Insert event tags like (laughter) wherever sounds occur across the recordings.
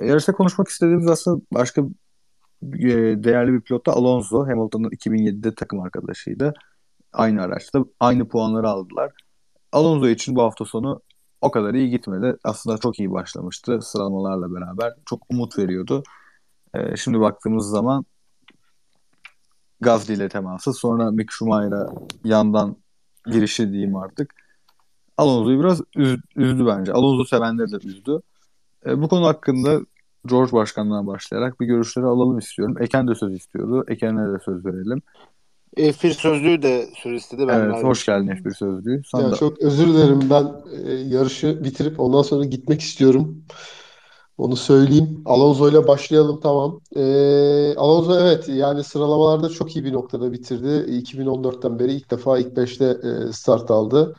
E, yarışta konuşmak istediğimiz aslında başka e, değerli bir pilot da Alonso. Hamilton'ın 2007'de takım arkadaşıydı. Aynı araçta aynı puanları aldılar. Alonso için bu hafta sonu o kadar iyi gitmedi. Aslında çok iyi başlamıştı sıralamalarla beraber. Çok umut veriyordu. Ee, şimdi baktığımız zaman Gazli ile teması sonra Mick Schumacher'a yandan girişi diyeyim artık. Alonso'yu biraz üz, üzdü bence. Alonso sevenleri de üzdü. E, bu konu hakkında George Başkan'dan başlayarak bir görüşleri alalım istiyorum. Eken de söz istiyordu. Eken'e de söz verelim. F1 sözlüğü de söz istedi. Ben evet, hoş geldin F1 sözlüğü. Sana ya da... Çok özür dilerim. Ben e, yarışı bitirip ondan sonra gitmek istiyorum. Onu söyleyeyim. Alonso ile başlayalım tamam. E, Alonso evet yani sıralamalarda çok iyi bir noktada bitirdi. 2014'ten beri ilk defa ilk 5'te e, start aldı.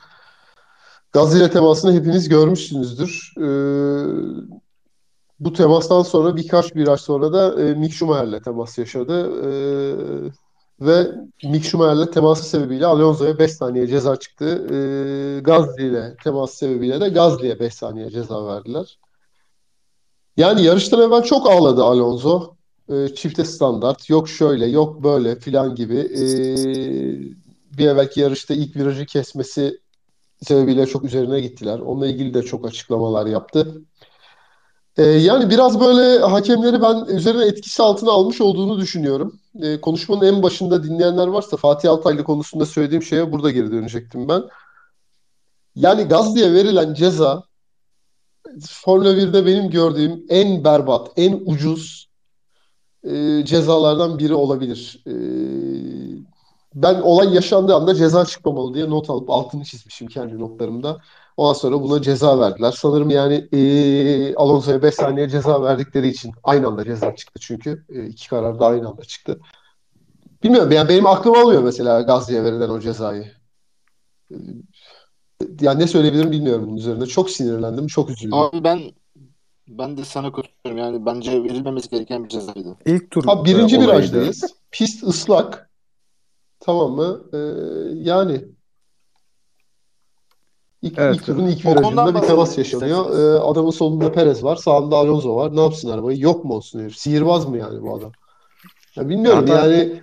Gaz ile temasını hepiniz görmüşsünüzdür. E, bu temastan sonra birkaç viraj sonra da e, Mick Schumacher'le temas yaşadı. E, ve Mick Schumacher'le teması sebebiyle Alonso'ya 5 saniye ceza çıktı. E, Gazli ile teması sebebiyle de Gazli'ye 5 saniye ceza verdiler. Yani yarıştan evvel çok ağladı Alonso. E, çifte standart, yok şöyle, yok böyle filan gibi. E, bir evvelki yarışta ilk virajı kesmesi sebebiyle çok üzerine gittiler. Onunla ilgili de çok açıklamalar yaptı. E, yani biraz böyle hakemleri ben üzerine etkisi altına almış olduğunu düşünüyorum. E, konuşmanın en başında dinleyenler varsa Fatih Altaylı konusunda söylediğim şeye burada geri dönecektim ben. Yani Gazli'ye verilen ceza Formula 1'de benim gördüğüm en berbat, en ucuz e, cezalardan biri olabilir. E, ben olay yaşandığı anda ceza çıkmamalı diye not alıp altını çizmişim kendi notlarımda. Ondan sonra buna ceza verdiler. Sanırım yani e, Alonso'ya 5 saniye ceza verdikleri için aynı anda ceza çıktı çünkü. E, iki karar da aynı anda çıktı. Bilmiyorum yani benim aklım almıyor mesela Gazli'ye verilen o cezayı. E, yani ne söyleyebilirim bilmiyorum bunun üzerinde. Çok sinirlendim, çok üzüldüm. Abi ben ben de sana katılıyorum. Yani bence verilmemesi gereken bir cezaydı. İlk tur Abi birinci virajdayız. Pist ıslak. Tamam mı? Ee, yani ilk, evet. ilk turun ilk virajında bir temas yaşanıyor. Ee, adamın solunda Perez var. Sağında Alonso var. Ne yapsın arabayı? Yok mu olsun herif? Sihirbaz mı yani bu adam? Ya bilmiyorum ya yani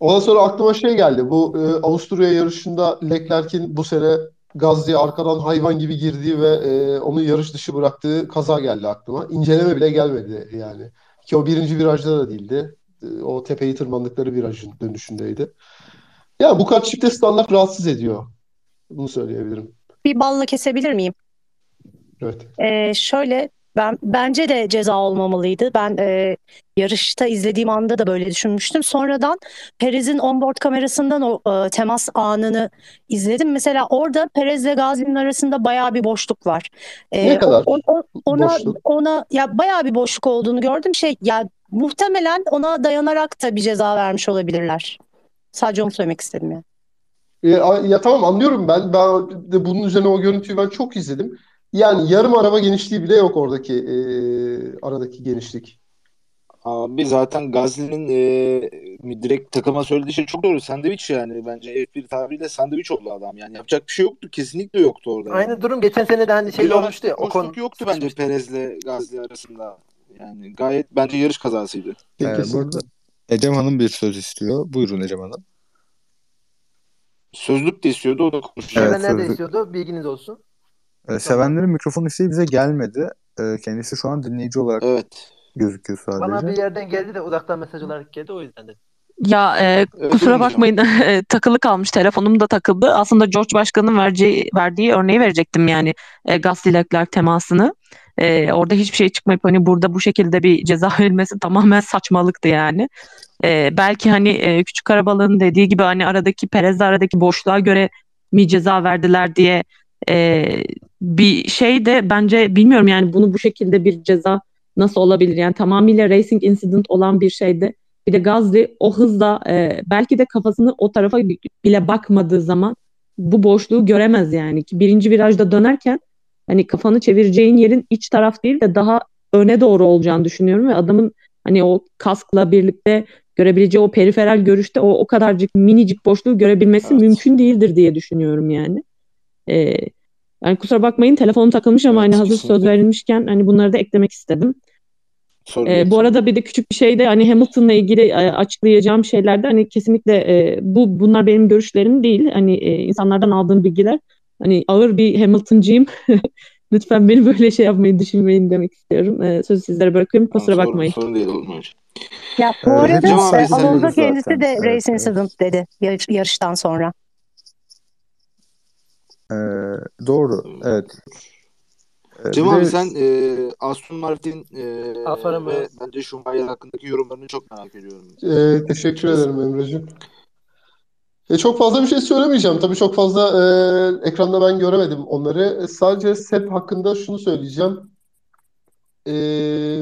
ondan sonra aklıma şey geldi. Bu e, Avusturya yarışında Leclerc'in bu sene Gazli'ye arkadan hayvan gibi girdiği ve e, onu yarış dışı bıraktığı kaza geldi aklıma. İnceleme bile gelmedi yani. Ki o birinci virajda da değildi. E, o tepeyi tırmandıkları virajın dönüşündeydi. Ya bu kadar çifte standart rahatsız ediyor. Bunu söyleyebilirim. Bir balla kesebilir miyim? Evet. Ee, şöyle ben bence de ceza olmamalıydı. Ben e, yarışta izlediğim anda da böyle düşünmüştüm. Sonradan Perez'in onboard kamerasından o e, temas anını izledim. Mesela orada Perez ile Gazi'nin arasında bayağı bir boşluk var. E, ne kadar? O, o, ona boşluk? ona ya bayağı bir boşluk olduğunu gördüm. Şey ya muhtemelen ona dayanarak da bir ceza vermiş olabilirler. Sadece onu söylemek istedim yani. Ya, ya tamam anlıyorum ben. Ben de bunun üzerine o görüntüyü ben çok izledim. Yani yarım araba genişliği bile yok oradaki e, aradaki genişlik. Abi zaten Gazli'nin e, direkt takıma söylediği şey çok doğru. Sandviç yani bence F1 tabiriyle sandviç oldu adam. Yani yapacak bir şey yoktu. Kesinlikle yoktu orada. Aynı yani. durum geçen sene de hani şey olmuştu ya. O konu yoktu bence Perez'le Gazli arasında. Yani gayet bence yarış kazasıydı. Ee, burada Ecem Hanım bir söz istiyor. Buyurun Ecem Hanım. Sözlük de istiyordu o da konuşuyor. Evet, Sevenler de istiyordu. Bilginiz olsun. Ee, sevenlerin mikrofon isteği bize gelmedi. Ee, kendisi şu an dinleyici olarak evet. gözüküyor sadece. Bana bir yerden geldi de uzaktan mesaj olarak geldi o yüzden dedim. Ya e, kusura bakmayın (laughs) takılı kalmış telefonum da takıldı. Aslında George Başkan'ın vereceği, verdiği örneği verecektim yani e, Gasly temasını. E, orada hiçbir şey çıkmayıp hani burada bu şekilde bir ceza verilmesi tamamen saçmalıktı yani. E, belki hani e, küçük arabalığın dediği gibi hani aradaki Perez'le aradaki boşluğa göre mi ceza verdiler diye e, bir şey de bence bilmiyorum yani bunu bu şekilde bir ceza nasıl olabilir? Yani tamamıyla racing incident olan bir şeyde bir de Gazli o hızla e, belki de kafasını o tarafa bile bakmadığı zaman bu boşluğu göremez yani. Ki birinci virajda dönerken hani kafanı çevireceğin yerin iç taraf değil de daha öne doğru olacağını düşünüyorum ve adamın hani o kaskla birlikte görebileceği o periferal görüşte o o kadarcık minicik boşluğu görebilmesi evet. mümkün değildir diye düşünüyorum yani. Ee, yani kusura bakmayın telefonum takılmış ama hani hazır söz verilmişken hani bunları da eklemek istedim. Sorun Ee, bu arada bir de küçük bir şey de hani Hamilton'la ilgili e, açıklayacağım şeylerde hani kesinlikle e, bu bunlar benim görüşlerim değil. Hani e, insanlardan aldığım bilgiler. Hani ağır bir Hamilton'cıyım. (laughs) Lütfen beni böyle şey yapmayın, düşünmeyin demek istiyorum. E, sözü sizlere bırakıyorum. Kusura bakmayın. sorun değil olur mu hocam? Ya bu Evet, arada e, sen- Alonso zaten. kendisi de Evet, race evet. dedi yarış- yarıştan sonra. Ee, doğru. Evet. Ee, Cem abi sen e, Aston Martin e, Romeo. ve bence Schumacher hakkındaki yorumlarını çok merak ediyorum. Ee, teşekkür ederim Emre'ciğim. E, çok fazla bir şey söylemeyeceğim. Tabii çok fazla e, ekranda ben göremedim onları. E, sadece Sep hakkında şunu söyleyeceğim. E,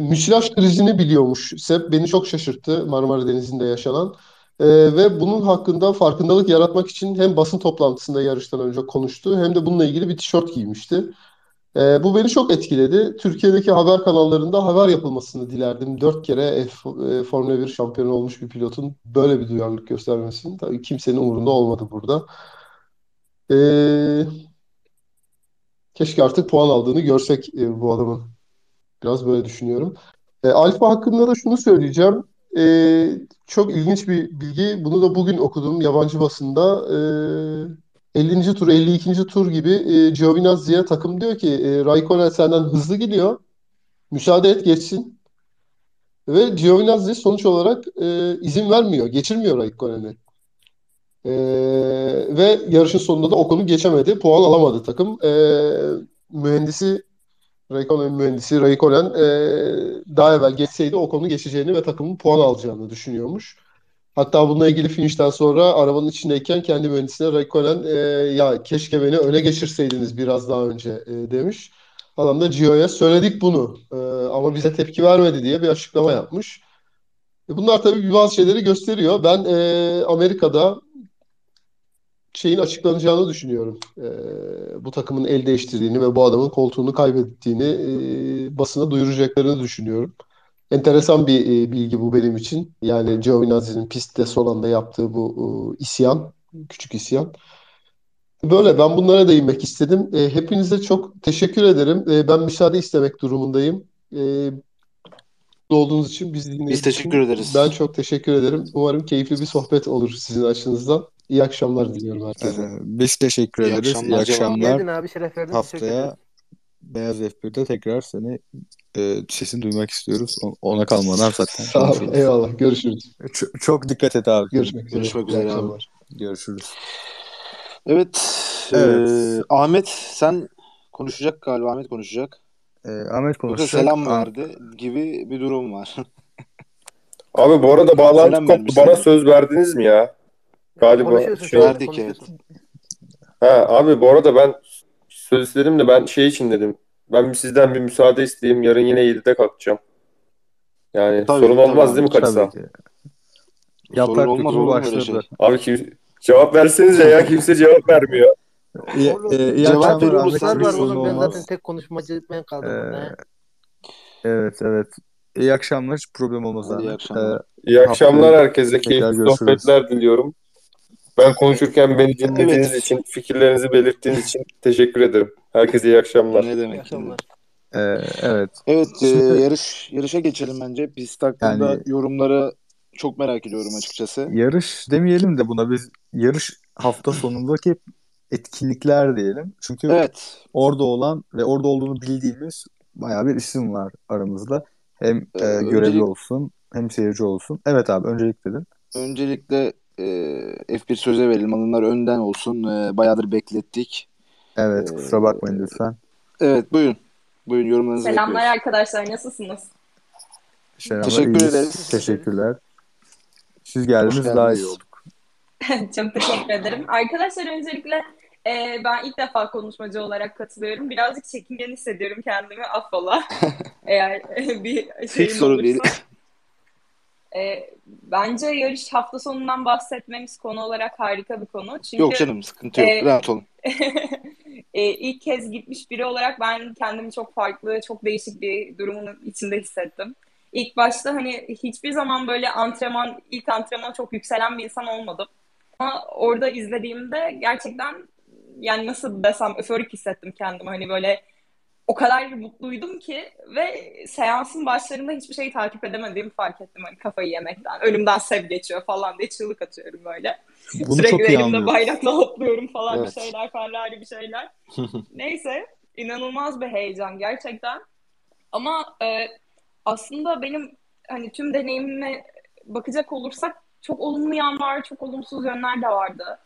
müsilaj krizini biliyormuş. Sep beni çok şaşırttı Marmara Denizi'nde yaşanan. E, ve bunun hakkında farkındalık yaratmak için hem basın toplantısında yarıştan önce konuştu hem de bununla ilgili bir tişört giymişti. E, bu beni çok etkiledi. Türkiye'deki haber kanallarında haber yapılmasını dilerdim. Dört kere F, e, Formula 1 şampiyonu olmuş bir pilotun böyle bir duyarlılık göstermesinin tabii kimsenin umurunda olmadı burada. E, keşke artık puan aldığını görsek e, bu adamın. Biraz böyle düşünüyorum. E, Alfa hakkında da şunu söyleyeceğim. E, çok ilginç bir bilgi. Bunu da bugün okudum yabancı basında. E, 50. tur, 52. tur gibi e, Giovinazzi'ye takım diyor ki e, Raikkonen senden hızlı gidiyor. Müsaade et geçsin. Ve Giovinazzi sonuç olarak e, izin vermiyor. Geçirmiyor Raikkonen'i. E, ve yarışın sonunda da Ocon'u geçemedi. Puan alamadı takım. E, mühendisi Raikkonen mühendisi Raikkonen e, daha evvel geçseydi Ocon'u geçeceğini ve takımın puan alacağını düşünüyormuş. Hatta bununla ilgili finişten sonra arabanın içindeyken kendi mühendisine Raikkonen e, ya keşke beni öne geçirseydiniz biraz daha önce e, demiş. Adam da Gio'ya söyledik bunu e, ama bize tepki vermedi diye bir açıklama yapmış. E, bunlar tabii bazı şeyleri gösteriyor. Ben e, Amerika'da şeyin açıklanacağını düşünüyorum. E, bu takımın el değiştirdiğini ve bu adamın koltuğunu kaybettiğini e, basına duyuracaklarını düşünüyorum. Enteresan bir e, bilgi bu benim için. Yani Giovinazzi'nin pistte son anda yaptığı bu e, isyan, küçük isyan. Böyle ben bunlara değinmek istedim. E, hepinize çok teşekkür ederim. E, ben müsaade istemek durumundayım. E, olduğunuz için biz dinlediğiniz Biz teşekkür için ederiz. Ben çok teşekkür ederim. Umarım keyifli bir sohbet olur sizin açınızdan. İyi akşamlar diliyorum herkese. Ee, biz teşekkür İyi ederiz. akşamlar İyi akşamlar. Geldin abi şeref verdin. Teşekkür Haftaya ederiz. Beyaz F1'de tekrar seni e, sesini duymak istiyoruz. Ona kalmadan zaten (laughs) Sağ ol. Eyvallah. Görüşürüz. Çok, çok dikkat et abi. Görüşmek üzere. Görüşmek üzere abi. Görüşürüz. Evet. Evet. e, Ahmet sen konuşacak galiba. Ahmet konuşacak. Ee, Ahmet Yoksa konuşacak. selam Ah- verdi gibi bir durum var. (laughs) Abi bu arada bağlantı Selam koptu. Bana sana. söz verdiniz mi ya? Galiba şey- Verdik. Ha abi bu arada ben söz istedim de ben şey için dedim. Ben bir sizden bir müsaade isteyeyim. Yarın yine 7'de kalkacağım. Yani Tabii, sorun tabii olmaz abi, değil mi Tabii Kaçsa? ki. Sorun Yaprak olmaz olur başladı. şey? Abi kim cevap versenize ya kimse cevap vermiyor. Oğlum, e, iyi cevap Kuşlar var oğlum ben zaten tek konuşmacı ben kaldım Ee, evet evet. İyi akşamlar. Hiç problem olmaz Hadi iyi akşamlar. Ee, İyi akşamlar herkese. Keyifli sohbetler diliyorum. Ben konuşurken beni dinlediğiniz Evet. için, fikirlerinizi belirttiğiniz için teşekkür ederim. Herkese iyi akşamlar. Ne İyi demek? akşamlar. Ee, evet. Evet, e, Şimdi- yarış yarışa geçelim bence. Pist hakkında Yani- yorumları çok merak ediyorum açıkçası. Yarış demeyelim de buna biz yarış hafta sonundaki etkinlikler diyelim. Çünkü Evet, orada olan ve orada olduğunu bildiğimiz bayağı bir isim var aramızda. Hem Ee, e, görevli öncelik- olsun hem seyirci olsun. Evet abi öncelik dedin. öncelikle e, F1 söze verelim. Alınlar önden olsun. E, bayağıdır beklettik. Evet Ee, kusura bakmayın lütfen. Evet, buyurun. Buyurun yorumlarınızı Selamlar bekliyoruz. arkadaşlar, nasılsınız? Selamlar, Teşekkür iyiyiz. ederiz. Teşekkürler. Siz geldiniz daha iyi olduk. (laughs) Çok teşekkür ederim. Arkadaşlar öncelikle e, ben ilk defa konuşmacı olarak katılıyorum. Birazcık çekingen hissediyorum kendimi affola. (laughs) Eğer e, bir Hiç şeyim sorun olursa. değil. E, bence yarış hafta sonundan bahsetmemiz konu olarak harika bir konu. Çünkü Yok canım sıkıntı yok. e, Rahat olun. (laughs) e, ilk kez gitmiş biri olarak ben kendimi çok farklı, çok değişik bir durumun içinde hissettim. İlk başta hani hiçbir zaman böyle antrenman, ilk antrenman çok yükselen bir insan olmadım. Ama orada izlediğimde gerçekten yani nasıl desem öforik hissettim kendimi. Hani böyle o kadar mutluydum ki ve seansın başlarında hiçbir şeyi takip edemediğimi fark ettim. Hani kafayı yemekten. Önümden sev geçiyor falan diye çığlık atıyorum böyle. Bunu Sürekli çok iyi elimde anlıyorum. bayrakla hopluyorum falan Evet. bir şeyler, Ferrari bir şeyler. Neyse, inanılmaz bir heyecan gerçekten. Ama e, aslında benim hani tüm deneyimime bakacak olursak çok olumlu yan var, çok olumsuz yönler de vardı.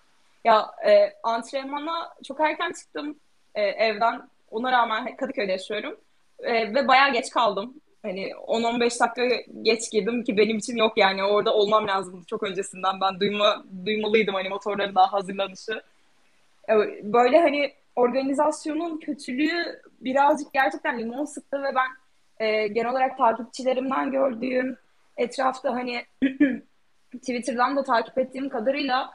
Ya e, antrenmana çok erken çıktım e, evden. Ona rağmen Kadıköy'de yaşıyorum. E, ve bayağı geç kaldım. Hani 10-15 dakika geç girdim ki benim için yok yani orada olmam lazımdı çok öncesinden. Ben duyma, duymalıydım hani motorların daha hazırlanışı. E, Böyle hani organizasyonun kötülüğü birazcık gerçekten limon sıktı ve ben e, genel olarak takipçilerimden gördüğüm etrafta hani (clears throat) Twitter'dan da takip ettiğim kadarıyla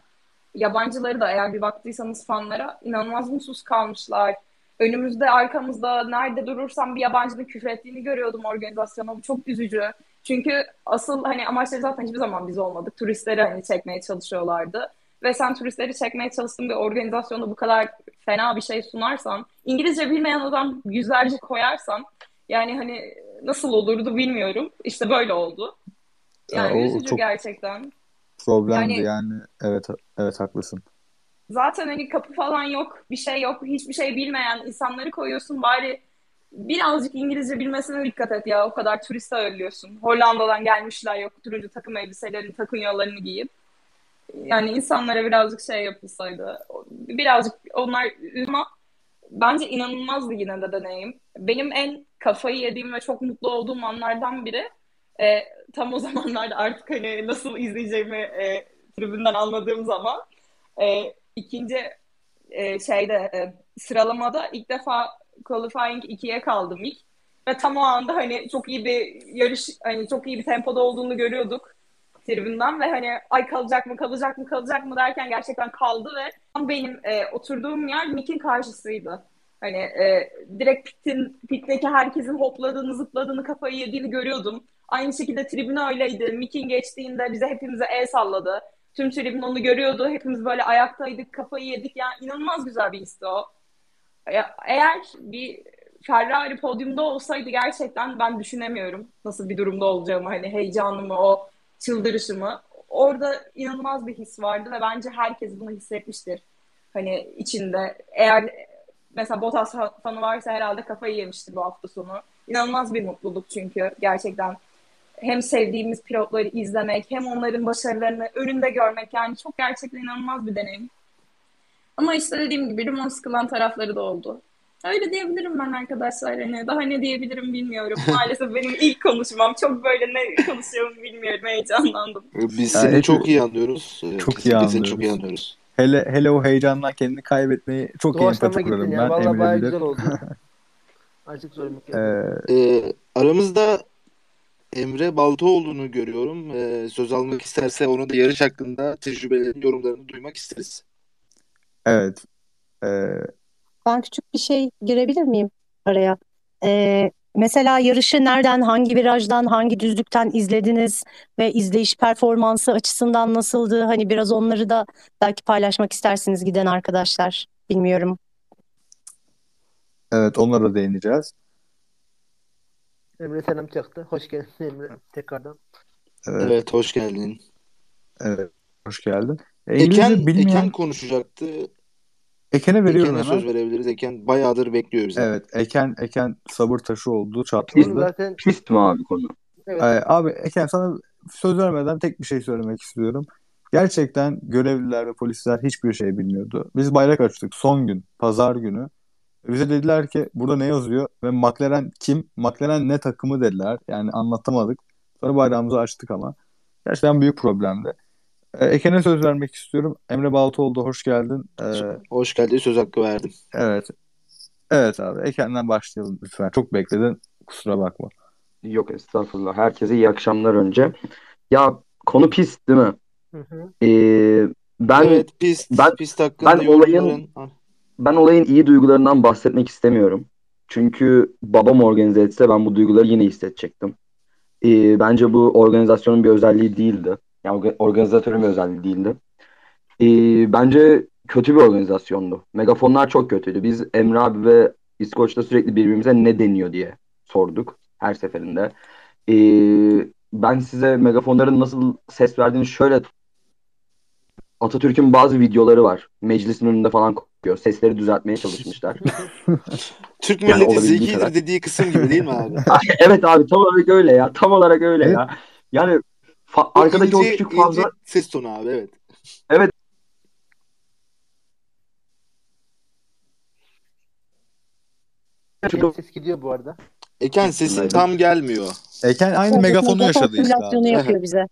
yabancıları da eğer bir baktıysanız fanlara inanılmaz mutsuz kalmışlar. Önümüzde, arkamızda nerede durursam bir yabancının küfrettiğini görüyordum organizasyona. Bu çok üzücü. Çünkü asıl hani amaçları zaten hiçbir zaman biz olmadık. Turistleri hani çekmeye çalışıyorlardı. Ve sen turistleri çekmeye çalıştığın bir organizasyonda bu kadar fena bir şey sunarsan, İngilizce bilmeyen adam yüzlerce koyarsan yani hani nasıl olurdu bilmiyorum. İşte böyle oldu. Yani Ya o üzücü çok gerçekten. problemdi Yani yani. Evet evet haklısın. Zaten hani kapı falan yok, bir şey yok, hiçbir şey bilmeyen insanları koyuyorsun bari birazcık İngilizce bilmesine dikkat et ya. O kadar turist ağırlıyorsun. Hollanda'dan gelmişler yok turuncu takım elbiselerini, takınyalarını giyip. Yani insanlara birazcık şey yapılsaydı. Birazcık onlar ama bence inanılmazdı yine de deneyim. Benim en kafayı yediğim ve çok mutlu olduğum anlardan biri e, tam o zamanlarda artık hani nasıl izleyeceğimi e, tribünden anladığım zaman e, ikinci e, şeyde e, sıralamada ilk defa qualifying 2'ye kaldım ilk. Ve tam o anda hani çok iyi bir yarış, hani çok iyi bir tempoda olduğunu görüyorduk tribünden ve hani ay kalacak mı kalacak mı kalacak mı derken gerçekten kaldı ve tam benim e, oturduğum yer Mick'in karşısıydı. Hani e, direkt pitin, pitteki herkesin hopladığını, zıpladığını, kafayı yediğini görüyordum. Aynı şekilde tribün öyleydi. Mick'in geçtiğinde bize hepimize el salladı. Tüm tribün onu görüyordu. Hepimiz böyle ayaktaydık, kafayı yedik. Yani inanılmaz güzel bir histi o. Eğer bir Ferrari podyumda olsaydı gerçekten ben düşünemiyorum nasıl bir durumda olacağımı, hani heyecanımı, o çıldırışımı. Orada inanılmaz bir his vardı ve bence herkes bunu hissetmiştir. Hani içinde. Eğer mesela Bottas fanı varsa herhalde kafayı yemiştir bu hafta sonu. İnanılmaz bir mutluluk çünkü gerçekten hem sevdiğimiz pilotları izlemek hem onların başarılarını önünde görmek yani çok gerçekten inanılmaz bir deneyim. Ama işte dediğim gibi limon sıkılan tarafları da oldu. Öyle diyebilirim ben arkadaşlar. Hani daha ne diyebilirim bilmiyorum. (laughs) Maalesef benim ilk konuşmam. Çok böyle ne konuşuyorum bilmiyorum. Heyecanlandım. Biz Ya seni hep- çok iyi anlıyoruz. Ee, Çok iyi kesinlikle seni çok iyi anlıyoruz. anlıyoruz. Hele hele o heyecandan kendini kaybetmeyi çok iyi empati ya. ben. Vallahi Emre bayağı güzel oldu. (laughs) Açık söylemek Ee, gerekirse. Ee, aramızda Emre Baltoğlu'nu görüyorum. Ee, söz almak isterse onu da yarış hakkında tecrübelerini, yorumlarını duymak isteriz. evet. Ee, Ben küçük bir şey girebilir miyim araya? Ee, mesela yarışı nereden, hangi virajdan, hangi düzlükten izlediniz ve izleyiş performansı açısından nasıldı? Hani biraz onları da belki paylaşmak istersiniz giden arkadaşlar. Bilmiyorum. evet onlara da değineceğiz. Emre selam çaktı. Hoş geldin Emre tekrardan. Evet, Evet, hoş geldin. evet. Hoş geldin. E, İngilizce Eken, bilmeyen Eken konuşacaktı. Eken'e veriyorum Eken'e söz verebiliriz. Eken bayağıdır bekliyor bizi. Evet, Eken Eken sabır taşı oldu, çatladı. zaten Pist mi abi konu? evet. Ee, abi Eken sana söz vermeden tek bir şey söylemek istiyorum. Gerçekten görevliler ve polisler hiçbir şey bilmiyordu. Biz bayrak açtık son gün, pazar günü. Bize dediler ki burada ne yazıyor ve McLaren kim? McLaren ne takımı dediler. Yani anlatamadık. Sonra bayrağımızı açtık ama. Gerçekten büyük problemdi. Ee, Eken'e söz vermek istiyorum. Emre Baltoğlu hoş geldin. Ee, Hoş geldin. Söz hakkı verdim. evet. Evet abi Eken'den başlayalım lütfen. Çok bekledin. Kusura bakma. Yok estağfurullah. Herkese iyi akşamlar önce. Ya konu pist değil mi? Hı hı. Ee, ben Evet, pist, ben pist hakkında ben olayın yorumların. Ha, ben olayın iyi duygularından bahsetmek istemiyorum. Çünkü babam organize etse ben bu duyguları yine hissedecektim. Ee, bence bu organizasyonun bir özelliği değildi. Yani orga- organizatörün bir özelliği değildi. Ee, bence kötü bir organizasyondu. Megafonlar çok kötüydü. Biz Emre abi ve İskoç'ta sürekli birbirimize ne deniyor diye sorduk her seferinde. Ee, ben size megafonların nasıl ses verdiğini şöyle Atatürk'ün bazı videoları var. Meclisin önünde falan kokuyor. Sesleri düzeltmeye çalışmışlar. (laughs) Türk Yani milleti olabildiği zekidir kadar. dediği kısım gibi değil mi abi? (laughs) evet abi tam olarak öyle ya. Tam olarak öyle Evet. ya. Yani fa- O arkadaki o ince- küçük ince fazla ses tonu abi evet. Evet. Benim ses gidiyor bu arada. Eken sesin tam gelmiyor. Eken aynı megafonu megafon yaşadı işte simülasyonu abi. yapıyor (laughs) bize.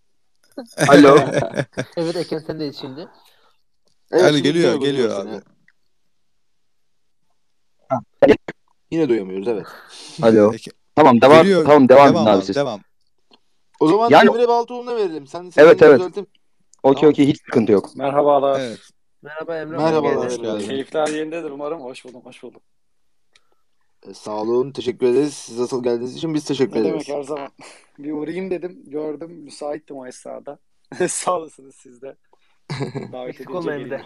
Alo. (laughs) Evet Eken sendeyiz şimdi. Evet, Yani şimdi geliyor, geliyor seni. abi. Yine duyamıyoruz evet. Alo. Eken- Tamam devam Geliyor. tamam devam Devam abi abi, siz. devam. O zaman Yani- Emre Baltoğlu'na verelim. Sen Evet, sesini evet. düzeltip- Okey Tamam. okey hiç sıkıntı yok. Merhabalar. Evet. Merhaba Emre. Merhabalar. Geldin. Keyifler yerindedir umarım. Hoş buldum, hoş buldum. E, Sağ olun. Teşekkür ederiz. Siz asıl geldiğiniz için biz teşekkür Ne ederiz. demek her zaman. (laughs) Bir uğrayayım dedim, gördüm, müsaittim o esnada. (laughs) Sağ olasınız siz de. (laughs) Davet edince.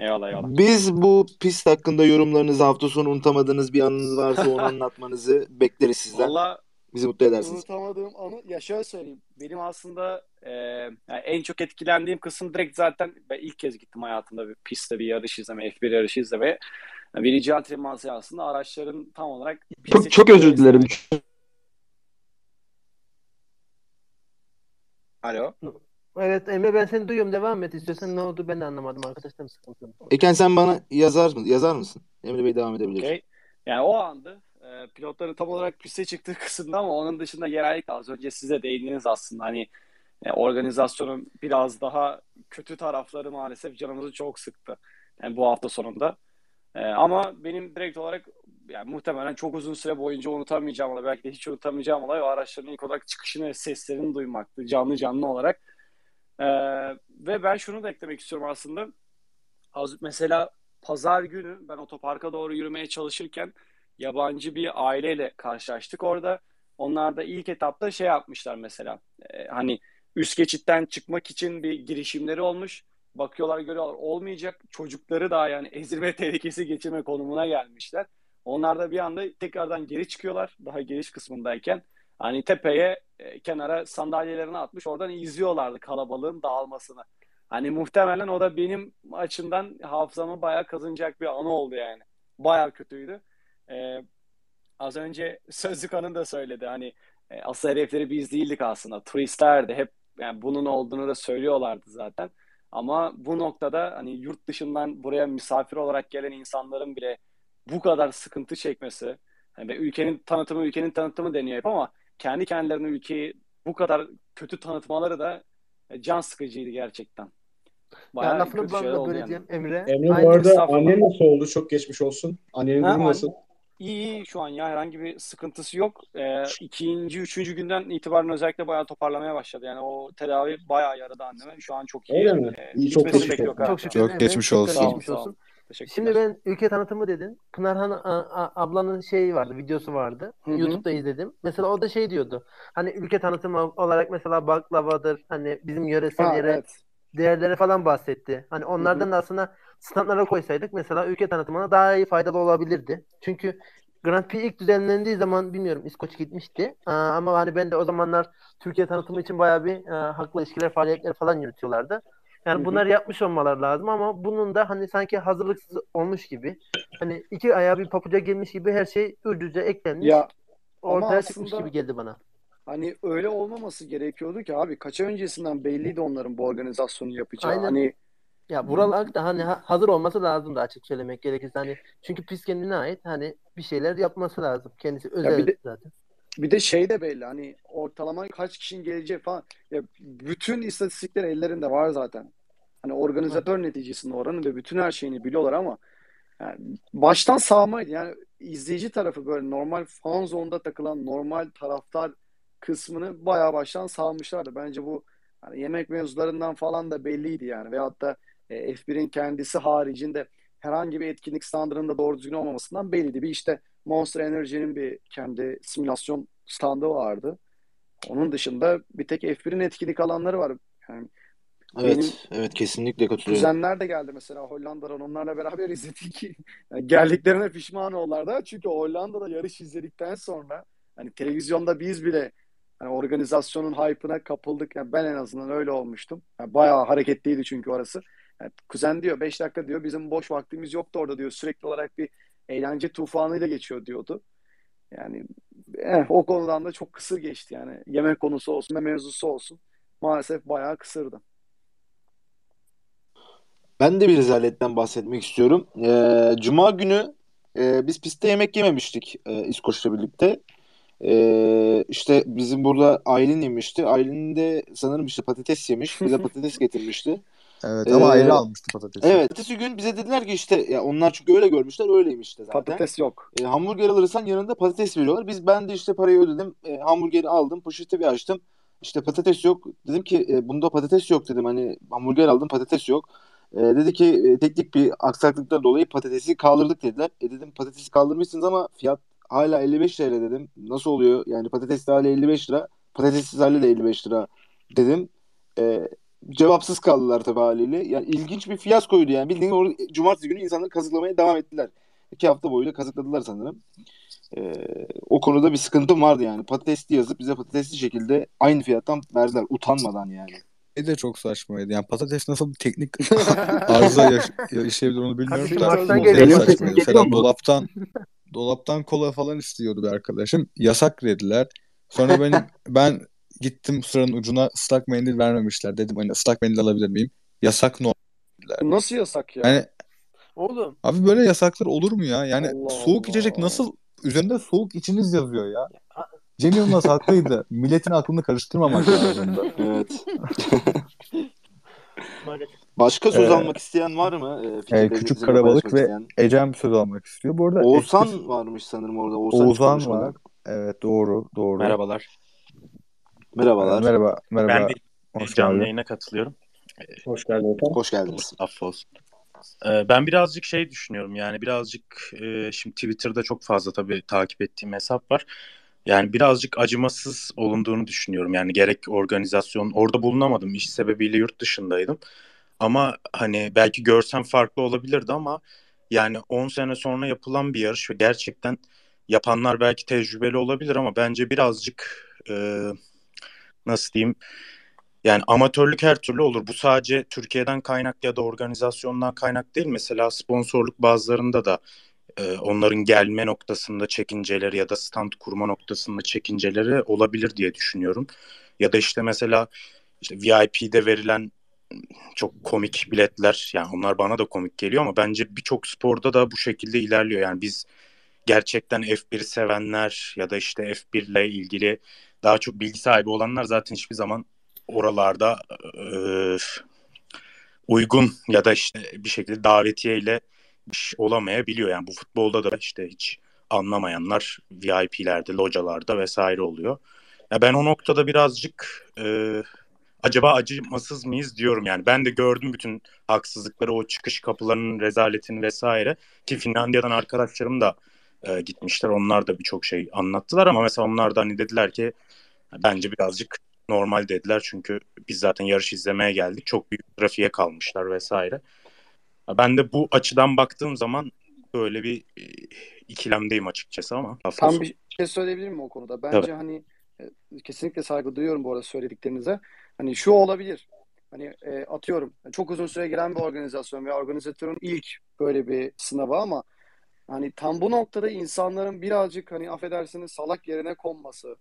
Eyvallah eyvallah. Biz bu pist hakkında yorumlarınızı hafta sonu unutamadığınız bir anınız varsa onu anlatmanızı bekleriz sizden. Valla Bizi mutlu edersiniz. unutamadığım anı, ya şöyle söyleyeyim. Benim aslında e, yani en çok etkilendiğim kısım direkt zaten ben ilk kez gittim hayatımda bir pistte bir yarış izlemeye, F1 yarışı izlemeye. Yani birinci antrenman seansında araçların tam olarak Çok çok özür dilerim. Alo. Evet Emre ben seni duyuyorum. Devam et istiyorsan. Ne oldu ben de anlamadım. Arkadaşlarım sıkıntı. Eken sen bana yazar mısın? Yazar mısın? Emre Bey devam edebilir. Okey. Yani o andı e, pilotların tam olarak piste çıktığı kısımda ama onun dışında genellikle az önce size değindiniz aslında hani e, organizasyonun biraz daha kötü tarafları maalesef canımızı çok sıktı. Yani bu hafta sonunda. E, ama benim direkt olarak yani muhtemelen çok uzun süre boyunca unutamayacağım olay, belki de hiç unutamayacağım olay o araçların ilk olarak çıkışını seslerini duymaktı canlı canlı olarak. E, ve ben şunu da eklemek istiyorum aslında. Az, mesela pazar günü ben otoparka doğru yürümeye çalışırken yabancı bir aileyle karşılaştık orada. Onlar da ilk etapta şey yapmışlar mesela. e, hani üst geçitten çıkmak için bir girişimleri olmuş. Bakıyorlar görüyorlar olmayacak. Çocukları da yani ezilme (laughs) tehlikesi geçirme konumuna gelmişler. Onlar da bir anda tekrardan geri çıkıyorlar. Daha giriş kısmındayken. Hani tepeye e, kenara sandalyelerini atmış oradan izliyorlardı kalabalığın dağılmasını. Hani muhtemelen o da benim açımdan hafızama bayağı kazınacak bir anı oldu yani. Bayağı kötüydü. Ee, az önce Sözlük Hanım da söyledi. Hani e, asıl hedefleri biz değildik aslında. Turistlerdi. Hep yani bunun olduğunu da söylüyorlardı zaten. Ama bu noktada hani yurt dışından buraya misafir olarak gelen insanların bile bu kadar sıkıntı çekmesi hani ve ülkenin tanıtımı ülkenin tanıtımı deniyor hep ama kendi kendilerine ülkeyi bu kadar kötü tanıtmaları da e, can sıkıcıydı gerçekten. Ya Bayağı lafını şeyler bana oldu yani. böleceğim Emre. Emre bu arada annen nasıl oldu? Çok geçmiş olsun. Annenin durumu an- nasıl? İyi iyi şu an ya herhangi bir sıkıntısı yok. Ee, ikinci, üçüncü günden itibaren özellikle bayağı toparlamaya başladı. Yani o tedavi bayağı yaradı anneme. Şu an çok iyi. Öyle mi? Ee, İyi, çok olsun. galiba. Çok şükür Çok geçmiş olsun. Sağ olun, sağ. Şimdi ben ülke tanıtımı dedin. Pınarhan a- a- ablanın şeyi vardı, videosu vardı. Hı hı. YouTube'da izledim. Mesela o da şey diyordu. Hani ülke tanıtımı olarak mesela baklavadır, hani bizim yöresel Ha, yere evet. değerleri falan bahsetti. Hani onlardan da aslında standlara koysaydık mesela ülke tanıtımına daha iyi faydalı olabilirdi. Çünkü Grand Prix ilk düzenlendiği zaman bilmiyorum İskoç gitmişti. Aa, ama hani ben de o zamanlar Türkiye tanıtımı için bayağı bir e, haklı ilişkiler, faaliyetler falan yürütüyorlardı. Yani bunları yapmış olmaları lazım ama bunun da hani sanki hazırlıksız olmuş gibi. Hani iki ayağa bir papuca girmiş gibi her şey ürcüce eklenmiş. Ya ortaya çıkmış gibi geldi bana. Hani öyle olmaması gerekiyordu ki abi kaç öncesinden belliydi onların bu organizasyonu yapacağı. Aynen. Hani Ya buralar da hani ha- hazır olması lazım da açık söylemek gerekirse hani çünkü pis kendine ait hani bir şeyler yapması lazım. Kendisi özel bir de- zaten. Bir de şey de belli hani ortalama kaç kişinin geleceği falan. Ya bütün istatistikler ellerinde var zaten. Hani organizatör neticesinde oranın ve bütün her şeyini biliyorlar ama yani baştan sağmaydı. Yani izleyici tarafı böyle normal fan zone'da takılan normal taraftar kısmını bayağı baştan sağmışlardı. Bence bu hani yemek mevzularından falan da belliydi yani. Veyahut da e, F1'in kendisi haricinde herhangi bir etkinlik standarında doğru düzgün olmamasından belliydi. Bir işte Monster Energy'nin bir kendi simülasyon standı vardı. Onun dışında bir tek F1'in etkinlik alanları var. Yani Evet, Benim evet kesinlikle katılıyorum. kuzenler de geldi mesela Hollanda'dan. Onlarla beraber (laughs) izledik. Yani geldiklerine pişman oldular da. Çünkü Hollanda'da yarış izledikten sonra hani televizyonda biz bile hani organizasyonun hype'ına kapıldık. Yani ben en azından öyle olmuştum. Yani bayağı hareketliydi çünkü orası. Yani kuzen diyor 5 dakika diyor bizim boş vaktimiz yoktu orada diyor. Sürekli olarak bir eğlence tufanıyla geçiyor diyordu. Yani eh, o konudan da çok kısır geçti yani. Yemek konusu olsun ve mevzusu olsun. Maalesef bayağı kısırdı. Ben de bir rezaletten bahsetmek istiyorum. Ee, Cuma günü e, biz pistte yemek yememiştik e, İskoç'la birlikte. Ee, işte bizim burada Aylin yemişti. Aylin de sanırım işte patates yemiş. Bize (laughs) patates getirmişti. Evet ama Ee, ayrı almıştı patatesi. Evet. Ertesi gün bize dediler ki işte ya onlar çünkü öyle görmüşler öyleymiş işte zaten. Patates yok. E, hamburger alırsan yanında patates veriyorlar. Biz ben de işte parayı ödedim. E, hamburgeri aldım. Poşeti bir açtım. İşte patates yok. Dedim ki e, bunda patates yok dedim. Hani hamburger aldım patates yok. E, dedi ki e, teknik bir aksaklıktan dolayı patatesi kaldırdık dediler. E dedim patatesi kaldırmışsınız ama fiyat hala 55 lira dedim. Nasıl oluyor? Yani patates de hala 55 lira. Patatessiz hali de 55 lira dedim. E, cevapsız kaldılar tabii haliyle. Yani ilginç bir fiyaskoydu yani. Bildiğin orada cumartesi günü insanları kazıklamaya devam ettiler. İki hafta boyunca kazıkladılar sanırım. Ee, o konuda bir sıkıntım vardı yani. Patatesli yazıp bize patatesli şekilde aynı fiyattan verdiler. Utanmadan yani. Şey de çok saçmaydı. Yani patates nasıl bir teknik (laughs) arıza yaş- yaşayabilir onu bilmiyorum da. Saçmaydı. Mesela dolaptan dolaptan kola falan istiyordu bir arkadaşım. Yasak dediler. Sonra benim ben gittim sıranın ucuna ıslak mendil vermemişler. Dedim hani ıslak mendil alabilir miyim? Yasak no. Bu nasıl yasak ya? Yani Oğlum abi böyle yasaklar olur mu ya? Yani Allah soğuk içecek Allah. nasıl üzerinde soğuk içiniz yazıyor ya. Cem Yılmaz haklıydı. Milletin aklını karıştırmamak lazımdı. Evet. (laughs) Başka söz Ee, almak isteyen var mı? Ee, Ee, fikirlerini Küçük Karabalık ve isteyen. Ecem söz almak istiyor. Bu arada Oğuzhan espri- varmış sanırım orada. Oğuzhan, Oğuzhan var. Evet doğru doğru. Merhabalar. Merhabalar. merhaba merhaba. Ben de Hoş canlı geldin. yayına katılıyorum. Hoş geldin efendim. Hoş geldiniz. Affolsun. Ee, Ben birazcık şey düşünüyorum yani birazcık e, şimdi Twitter'da çok fazla tabii takip ettiğim hesap var. Yani birazcık acımasız olunduğunu düşünüyorum. Yani gerek organizasyon orada bulunamadım iş sebebiyle yurt dışındaydım. Ama hani belki görsem farklı olabilirdi ama yani 10 sene sonra yapılan bir yarış ve gerçekten yapanlar belki tecrübeli olabilir ama bence birazcık e, nasıl diyeyim yani amatörlük her türlü olur. Bu sadece Türkiye'den kaynak ya da organizasyondan kaynak değil. Mesela sponsorluk bazılarında da e, onların gelme noktasında çekinceleri ya da stand kurma noktasında çekinceleri olabilir diye düşünüyorum. Ya da işte mesela işte VIP'de verilen çok komik biletler yani onlar bana da komik geliyor ama bence birçok sporda da bu şekilde ilerliyor. Yani biz gerçekten F1'i sevenler ya da işte F1 ile ilgili daha çok bilgi sahibi olanlar zaten hiçbir zaman oralarda e, uygun ya da işte bir şekilde davetiyeyle olamayabiliyor. Yani bu futbolda da işte hiç anlamayanlar VIP'lerde, localarda vesaire oluyor. Ya ben o noktada birazcık e, acaba acımasız mıyız diyorum yani. Ben de gördüm bütün haksızlıkları, o çıkış kapılarının rezaletini vesaire. Ki Finlandiya'dan arkadaşlarım da e, gitmişler. Onlar da birçok şey anlattılar ama mesela onlar da hani dediler ki bence birazcık normal dediler. Çünkü biz zaten yarış izlemeye geldik. Çok büyük trafiğe kalmışlar vesaire. Ben de bu açıdan baktığım zaman böyle bir e, ikilemdeyim açıkçası ama Tam sonu. bir şey söyleyebilir miyim o konuda? Bence hani e, kesinlikle saygı duyuyorum bu arada söylediklerinize. Hani şu olabilir. Hani e, atıyorum çok uzun süre giren bir organizasyon ve organizatörün ilk böyle bir sınavı ama hani tam bu noktada insanların birazcık hani affedersiniz salak yerine konması.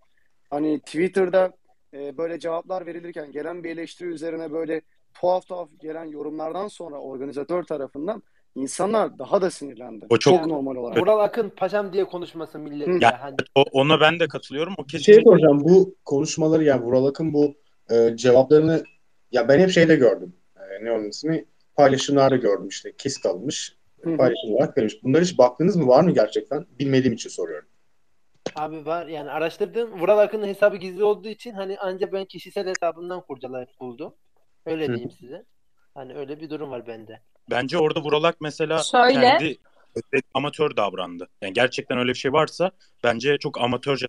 Hani Twitter'da e, böyle cevaplar verilirken gelen bir eleştiri üzerine böyle tuhaf tuhaf gelen yorumlardan sonra organizatör tarafından insanlar daha da sinirlendi. O çok- Çok normal olarak. Vural Akın paşam diye konuşması milletle. Ya, Hani o, ona ben de katılıyorum. O Bir şey soracağım. Bu konuşmaları yani Vural Akın bu e, cevaplarını ya ben hep şeyde gördüm. E, ne onun ismi? Paylaşımlarda gördüm işte. Kesit alınmış. Paylaşım olarak verilmiş. Bunlara hiç baktınız mı? Var mı gerçekten? Bilmediğim için soruyorum. abi var yani araştırdım. Vural Akın'ın hesabı gizli olduğu için hani ancak ben kişisel hesabından kurcalayıp buldum. Öyle Hı. diyeyim size. Hani öyle bir durum var bende. Bence orada Vuralak mesela Şöyle. kendi amatör davrandı. Yani gerçekten öyle bir şey varsa bence çok amatörce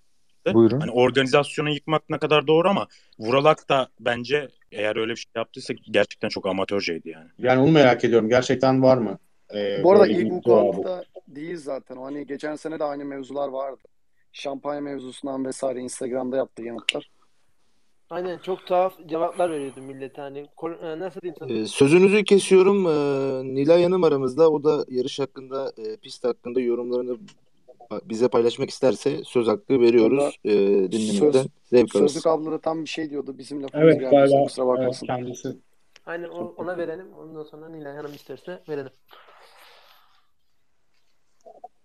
Buyurun. Hani organizasyonu yıkmak ne kadar doğru ama Vuralak da bence eğer öyle bir şey yaptıysa gerçekten çok amatörceydi yani. Yani onu merak ediyorum. Gerçekten var mı? Ee, Bu arada ilk vukuatta değil zaten. O hani geçen sene de aynı mevzular vardı. Şampanya mevzusundan vesaire Instagram'da yaptığı yanıtlar. Aynen çok tuhaf cevaplar veriyordu millete hani e, nasıl diyeyim sana? Ee, sözünüzü kesiyorum. Ee, Nilay Hanım aramızda. O da yarış hakkında, e, pist hakkında yorumlarını bize paylaşmak isterse söz hakkı veriyoruz. Ee, dinlemekten Söz, zevk alırız. Sözlük abla da tam bir şey diyordu. Bizim lafımız Evet galiba Kusura evet, bakmasın. kendisi. Aynen o- ona verelim. Ondan sonra Nilay Hanım isterse verelim.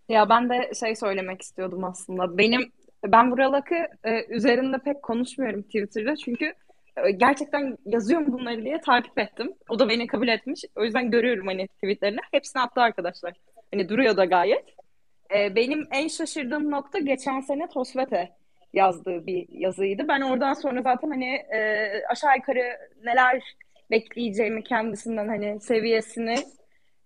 Ya ben de şey söylemek istiyordum aslında. Benim ben Vuralak'ı e, üzerinde pek konuşmuyorum Twitter'da çünkü e, gerçekten yazıyorum bunları diye takip ettim. O da beni kabul etmiş. O yüzden görüyorum hani tweetlerini. Hepsini attı arkadaşlar. Hani duruyor da gayet. E, benim en şaşırdığım nokta geçen sene Tosvet'e yazdığı bir yazıydı. Ben oradan sonra zaten hani e, aşağı yukarı neler bekleyeceğimi kendisinden hani seviyesini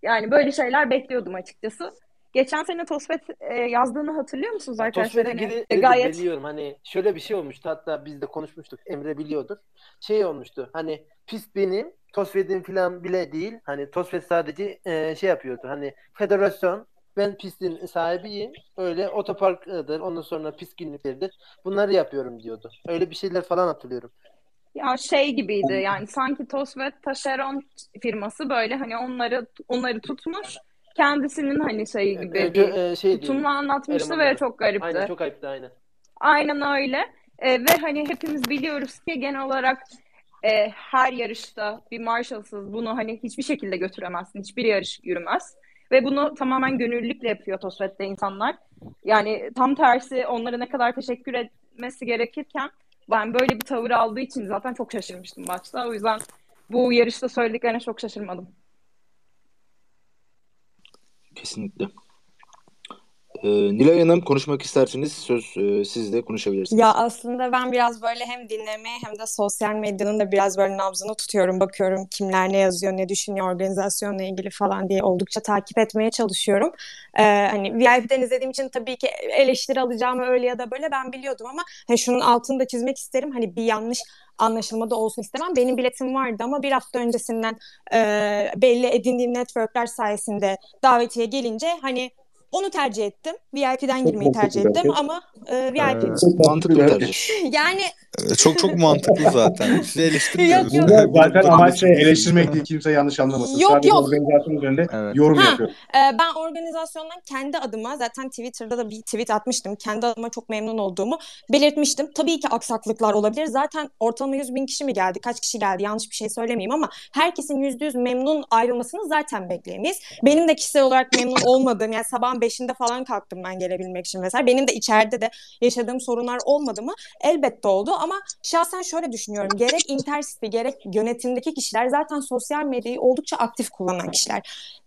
yani böyle şeyler bekliyordum açıkçası. Geçen sene Tosvet e, yazdığını hatırlıyor musunuz arkadaşlar? Tosfet'e Hani, geri e, gayet biliyorum. Hani şöyle bir şey olmuştu. Hatta biz de konuşmuştuk. Emre biliyordur. Şey olmuştu. Hani pist benim Tosfet'in falan bile değil. Hani Tosfet sadece e, şey yapıyordu. Hani federasyon ben pistin sahibiyim. Öyle otoparkıdır. Ondan sonra pist günlükleridir bunları yapıyorum diyordu. Öyle bir şeyler falan hatırlıyorum. ya şey gibiydi. Yani sanki Tosvet taşeron firması böyle hani onları onları tutmuş kendisinin hani şey gibi E, bir e, şey diyeyim, tutumla anlatmıştı ve çok garipti. Aynen çok ayıptı aynen. Aynen öyle. E, ve hani hepimiz biliyoruz ki genel olarak e, her yarışta bir Marshall'sız bunu hani hiçbir şekilde götüremezsin. Hiçbir yarış yürümez. Ve bunu tamamen gönüllülükle yapıyor Tosvet'te insanlar. Yani tam tersi onlara ne kadar teşekkür etmesi gerekirken ben böyle bir tavır aldığı için zaten çok şaşırmıştım başta. O yüzden bu yarışta söylediklerine çok şaşırmadım. Kesinlikle. Ee, Nilay Hanım konuşmak isterseniz söz e, siz de konuşabilirsiniz. Ya aslında ben biraz böyle hem dinlemeye hem de sosyal medyanın da biraz böyle nabzını tutuyorum. Bakıyorum kimler ne yazıyor, ne düşünüyor organizasyonla ilgili falan diye oldukça takip etmeye çalışıyorum. Ee, hani VIP'den izlediğim için tabii ki eleştiri alacağımı öyle ya da böyle ben biliyordum ama hani şunun altını da çizmek isterim. Hani bir yanlış anlaşılma da olsun istemem. Benim biletim vardı ama bir hafta öncesinden e, belli edindiğim networkler sayesinde davetiye gelince hani onu tercih ettim. VIP'den girmeyi tercih ettim ama e, VIP Ee, Mantıklı tercih. yani Çok çok mantıklı (laughs) zaten. Sizi eleştirmiyoruz. Yok, yok. Zaten amaç şey eleştirmiyoruz. eleştirmek değil. Kimse yanlış anlamasın. Yok, Sadece yok. organizasyon üzerinde Evet. yorum Ha, yapıyorum. e, ben organizasyondan kendi adıma zaten Twitter'da da bir tweet atmıştım. Kendi adıma çok memnun olduğumu belirtmiştim. Tabii ki aksaklıklar olabilir. Zaten ortalama 100 bin kişi mi geldi? Kaç kişi geldi? Yanlış bir şey söylemeyeyim ama herkesin %100 memnun ayrılmasını zaten bekleyemeyiz. Benim de kişisel olarak memnun olmadığım yani sabahın 5'inde falan kalktım ben gelebilmek için mesela. Benim de içeride de yaşadığım sorunlar olmadı mı? Elbette oldu ama şahsen şöyle düşünüyorum. Gerek Intercity gerek yönetimdeki kişiler zaten sosyal medyayı oldukça aktif kullanan kişiler.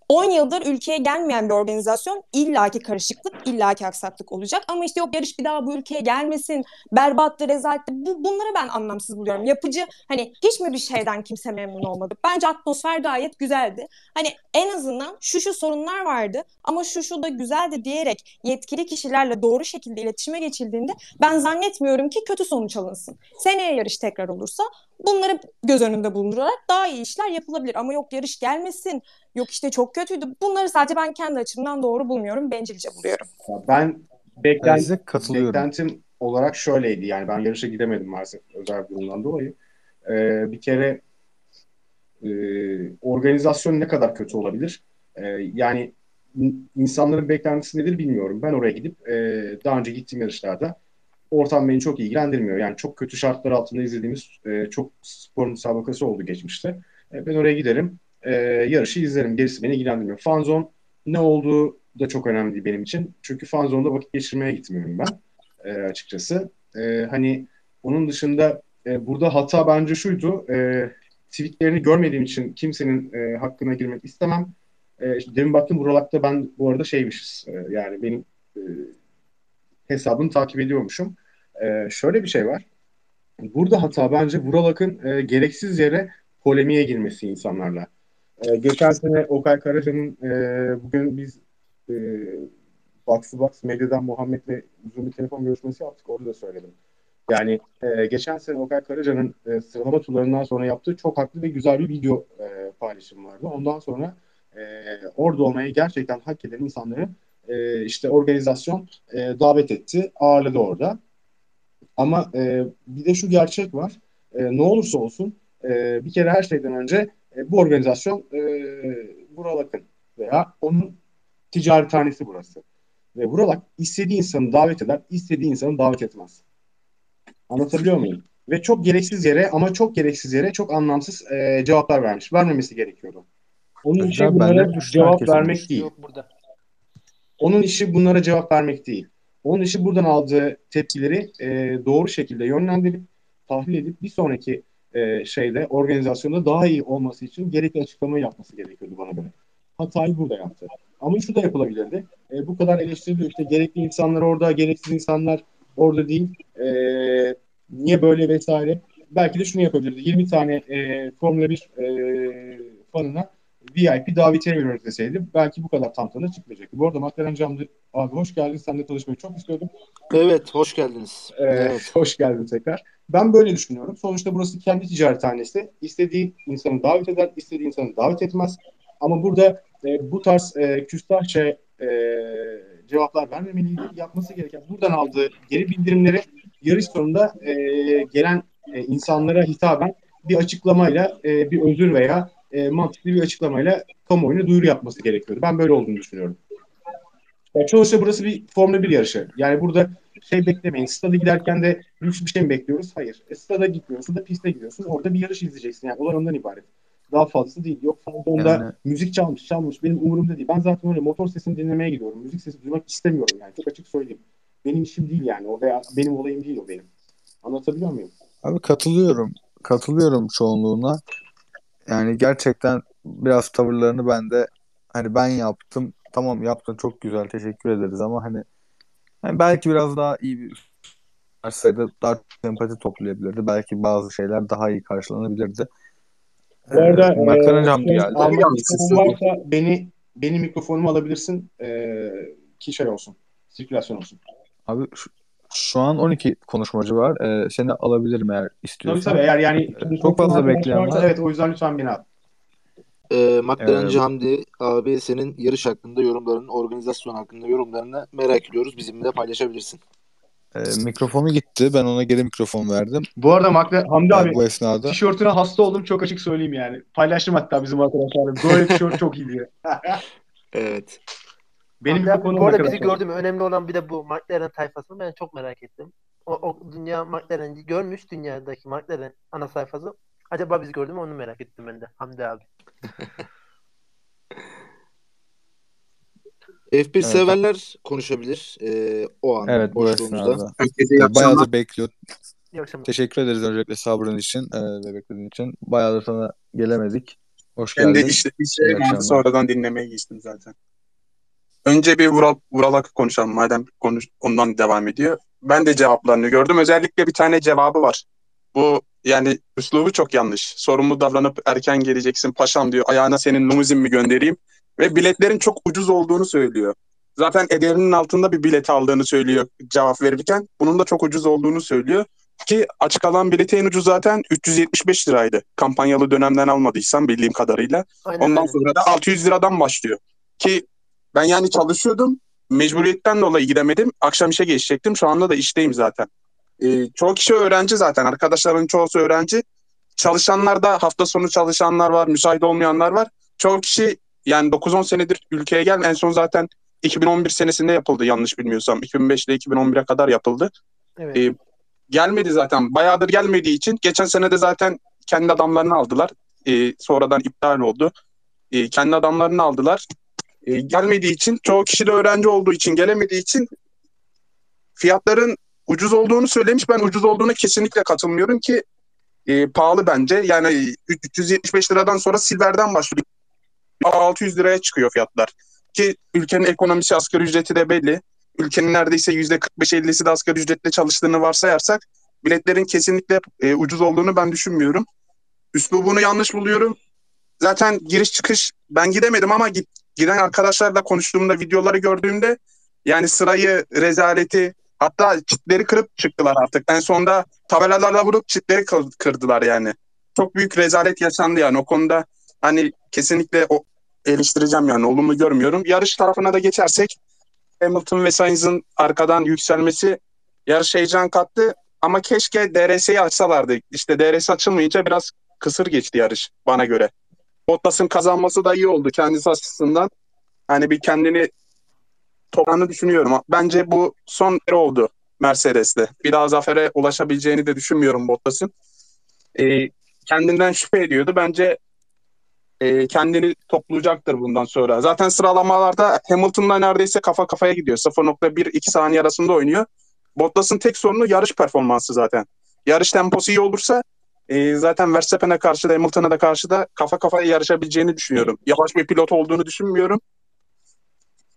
10 yıldır ülkeye gelmeyen bir organizasyon illaki karışıklık, illaki aksaklık olacak. Ama işte yok yarış bir daha bu ülkeye gelmesin, berbattı, rezaletti. Bu, bunları ben anlamsız buluyorum. Yapıcı hani hiç mi bir şeyden kimse memnun olmadı? Bence atmosfer gayet güzeldi. Hani en azından şu şu sorunlar vardı ama şu şu da güzeldi diyerek yetkili kişilerle doğru şekilde iletişime geçildiğinde ben zannetmiyorum ki kötü sonuç alınsın. Seneye yarış tekrar olursa bunları göz önünde bulundurarak daha iyi işler yapılabilir. Ama yok yarış gelmesin, yok işte çok kötüydü. Bunları sadece ben kendi açımdan doğru bulmuyorum, bencilce buluyorum. Ben Ben beklen size katılıyorum. beklentim olarak şöyleydi. Yani ben yarışa gidemedim maalesef özel bir durumdan dolayı. Ee, bir kere e, organizasyon ne kadar kötü olabilir? Ee, yani in- insanların beklentisi nedir bilmiyorum. Ben oraya gidip e, daha önce gittiğim yarışlarda ortam beni çok ilgilendirmiyor. Yani çok kötü şartlar altında izlediğimiz e, çok spor müsabakası oldu geçmişte. E, ben oraya giderim, e, yarışı izlerim. Gerisi beni ilgilendirmiyor. Fanzone ne olduğu da çok önemli değil benim için. Çünkü fanzone'da vakit geçirmeye gitmiyorum ben e, açıkçası. E, hani onun dışında e, burada hata bence şuydu. E, tweetlerini görmediğim için kimsenin e, hakkına girmek istemem. E, işte demin baktım Buralak'ta ben bu arada şeymişiz. E, yani benim e, hesabını takip ediyormuşum. E, şöyle bir şey var. Burada hata bence Vuralak'ın e, gereksiz yere polemiğe girmesi insanlarla. E, geçen sene Okay Karaca'nın e, bugün biz e, Box to Box Medya'dan Muhammed'le uzun bir telefon görüşmesi yaptık. Orada da söyledim. Yani e, geçen sene Okay Karaca'nın e, sıralama turlarından sonra yaptığı çok haklı ve güzel bir video e, paylaşım vardı. Ondan sonra e, orada olmayı gerçekten hak eden insanları e, işte organizasyon e, davet etti, ağırladı orada. Ama e, bir de şu gerçek var. E, ne olursa olsun e, bir kere her şeyden önce e, bu organizasyon e, Vural Akın veya onun ticarethanesi burası. Ve Vural istediği insanı davet eder, istediği insanı davet etmez. Anlatabiliyor muyum? Ve çok gereksiz yere ama çok gereksiz yere çok anlamsız e, cevaplar vermiş. Vermemesi gerekiyordu. Onun işi bunlara cevap vermek değil. Onun işi bunlara cevap vermek değil. Onun işi buradan aldığı tepkileri e, doğru şekilde yönlendirip tahlil edip bir sonraki e, şeyde organizasyonda daha iyi olması için gerekli açıklamayı yapması gerekiyordu bana göre. Hatayı burada yaptı. Ama şu da yapılabilirdi. E, bu kadar eleştiriliyor işte gerekli insanlar orada, gereksiz insanlar orada değil. E, niye böyle vesaire. Belki de şunu yapabilirdi. 20 tane e, Formula 1 e, fanına VIP davetiye veriyoruz deseydi belki bu kadar tantana çıkmayacaktı. Bu arada McLaren Camlı abi hoş geldin. Seninle tanışmayı çok istiyordum. Evet, hoş geldiniz. Ee, Evet. (laughs) Hoş geldin tekrar. Ben böyle düşünüyorum. Sonuçta burası kendi ticarethanesi. İstediği insanı davet eder, istediği insanı davet etmez. Ama burada e, bu tarz e, küstahça e, cevaplar vermemeliydi. Yapması gereken buradan aldığı geri bildirimleri yarış sonunda e, gelen e, insanlara hitaben bir açıklamayla, e, bir özür veya e, mantıklı bir açıklamayla kamuoyuna duyuru yapması gerekiyordu. Ben böyle olduğunu düşünüyorum. Yani sonuçta burası bir Formula 1 yarışı. Yani burada şey beklemeyin. Stada giderken de lüks bir şey mi bekliyoruz? Hayır. E, stada gitmiyorsun da piste gidiyorsun. Orada bir yarış izleyeceksin. Yani olay ondan ibaret. Daha fazlası değil. Yok fandonda Yani- müzik çalmış çalmış. Benim umurumda değil. Ben zaten öyle motor sesini dinlemeye gidiyorum. Müzik sesi duymak istemiyorum yani. Çok açık söyleyeyim. Benim işim değil yani. O veya benim olayım değil o benim. Anlatabiliyor muyum? Abi katılıyorum. Katılıyorum çoğunluğuna. Yani gerçekten biraz tavırlarını ben de hani ben yaptım. Tamam yaptın çok güzel teşekkür ederiz ama hani, hani belki biraz daha iyi bir sayıda daha çok sempati toplayabilirdi. Belki bazı şeyler daha iyi karşılanabilirdi. Bu arada Ee, McLaren e, Cam son geldi. almak varsa beni benim mikrofonumu alabilirsin e, ki şey olsun. Sirkülasyon olsun. Abi şu, şu an 12 konuşmacı var. Ee, seni alabilirim eğer Tabii istiyorsan. tabii eğer yani Ee, çok fazla bekleyen varsa var. evet o yüzden lütfen beni al. Ee, McLarenci Ee, Hamdi abi senin yarış hakkında yorumlarını, organizasyon hakkında yorumlarını merak ediyoruz. Bizimle de paylaşabilirsin. Ee, mikrofonu gitti. Ben ona geri mikrofon verdim. Bu arada McLaren, Hamdi abi bu esnada. tişörtüne hasta oldum çok açık söyleyeyim yani. Paylaştım hatta bizim arkadaşlarla. Böyle tişört çok iyi diye. (laughs) Evet. Benim abi, mikrofonum bu arada bizi gördüm. Önemli olan bir de bu McLaren tayfasını ben çok merak ettim. O, o dünya McLaren'i görmüş dünyadaki McLaren ana sayfası. Acaba bizi gördü mü onu merak ettim ben de Hamdi abi. (laughs) F1 Evet. severler konuşabilir ee, o an Evet bu boşluğumuzda. akşamlar. Bayağıdır bekliyor. İyi akşamlar. Teşekkür ederiz öncelikle sabrın için e, ve beklediğin için. Bayağıdır sana gelemedik. Hoş Ben de geldin. işte İyi şey vardı akşamlar. sonradan dinlemeye geçtim zaten. Önce bir Vural, Vural Akı konuşalım madem konuş, ondan devam ediyor. Ben de cevaplarını gördüm. Özellikle bir tane cevabı var. Bu yani üslubu çok yanlış. Sorumlu davranıp erken geleceksin paşam diyor. Ayağına senin limuzin mi göndereyim? Ve biletlerin çok ucuz olduğunu söylüyor. Zaten ederinin altında bir bilet aldığını söylüyor cevap verirken. Bunun da çok ucuz olduğunu söylüyor. Ki açık alan bileti en ucuz zaten 375 liraydı. Kampanyalı dönemden almadıysam bildiğim kadarıyla. Aynen Ondan aynen. sonra da 600 liradan başlıyor. Ki ben yani çalışıyordum. Mecburiyetten dolayı gidemedim. Akşam işe geçecektim. Şu anda da işteyim zaten. Ee, çoğu kişi öğrenci zaten. Arkadaşların çoğusu öğrenci. Çalışanlar da hafta sonu çalışanlar var. Müsait olmayanlar var. Çoğu kişi yani 9-10 senedir ülkeye gel. En son zaten 2011 senesinde yapıldı yanlış bilmiyorsam. 2005 ile 2011'e kadar yapıldı. Evet. Ee, gelmedi zaten. Bayağıdır gelmediği için geçen sene de zaten kendi adamlarını aldılar. Ee, sonradan iptal oldu. Ee, kendi adamlarını aldılar. Ee, gelmediği için çoğu kişi de öğrenci olduğu için gelemediği için fiyatların ucuz olduğunu söylemiş. Ben ucuz olduğuna kesinlikle katılmıyorum ki e, pahalı bence. Yani 375 liradan sonra Silver'den başlıyor. 600 liraya çıkıyor fiyatlar. Ki ülkenin ekonomisi asgari ücreti de belli. Ülkenin neredeyse %45-50'si de asgari ücretle çalıştığını varsayarsak biletlerin kesinlikle e, ucuz olduğunu ben düşünmüyorum. Üslubunu yanlış buluyorum. Zaten giriş çıkış ben gidemedim ama git, giden arkadaşlarla konuştuğumda videoları gördüğümde Yani sırayı, rezaleti hatta çitleri kırıp çıktılar artık. En sonunda tabelalarla vurup çitleri kır- kırdılar yani. Çok büyük rezalet yaşandı yani o konuda hani kesinlikle o eleştireceğim yani olumlu görmüyorum. Yarış tarafına da geçersek Hamilton ve Sainz'ın arkadan yükselmesi yarış heyecan kattı ama keşke DRS'yi açsalardı. İşte DRS açılmayınca biraz kısır geçti yarış bana göre. Bottas'ın kazanması da iyi oldu kendisi açısından. Hani bir kendini toplandığını düşünüyorum. Bence bu son kere oldu Mercedes'te. Bir daha zafere ulaşabileceğini de düşünmüyorum Bottas'ın. Ee, kendinden şüphe ediyordu. Bence e, kendini toplayacaktır bundan sonra. Zaten sıralamalarda Hamilton'la neredeyse kafa kafaya gidiyor. 0.1-2 saniye arasında oynuyor. Bottas'ın tek sorunu yarış performansı zaten. Yarış temposu iyi olursa e, zaten Verstappen'e karşı da Hamilton'a da karşı da kafa kafaya yarışabileceğini düşünüyorum. Yavaş bir pilot olduğunu düşünmüyorum.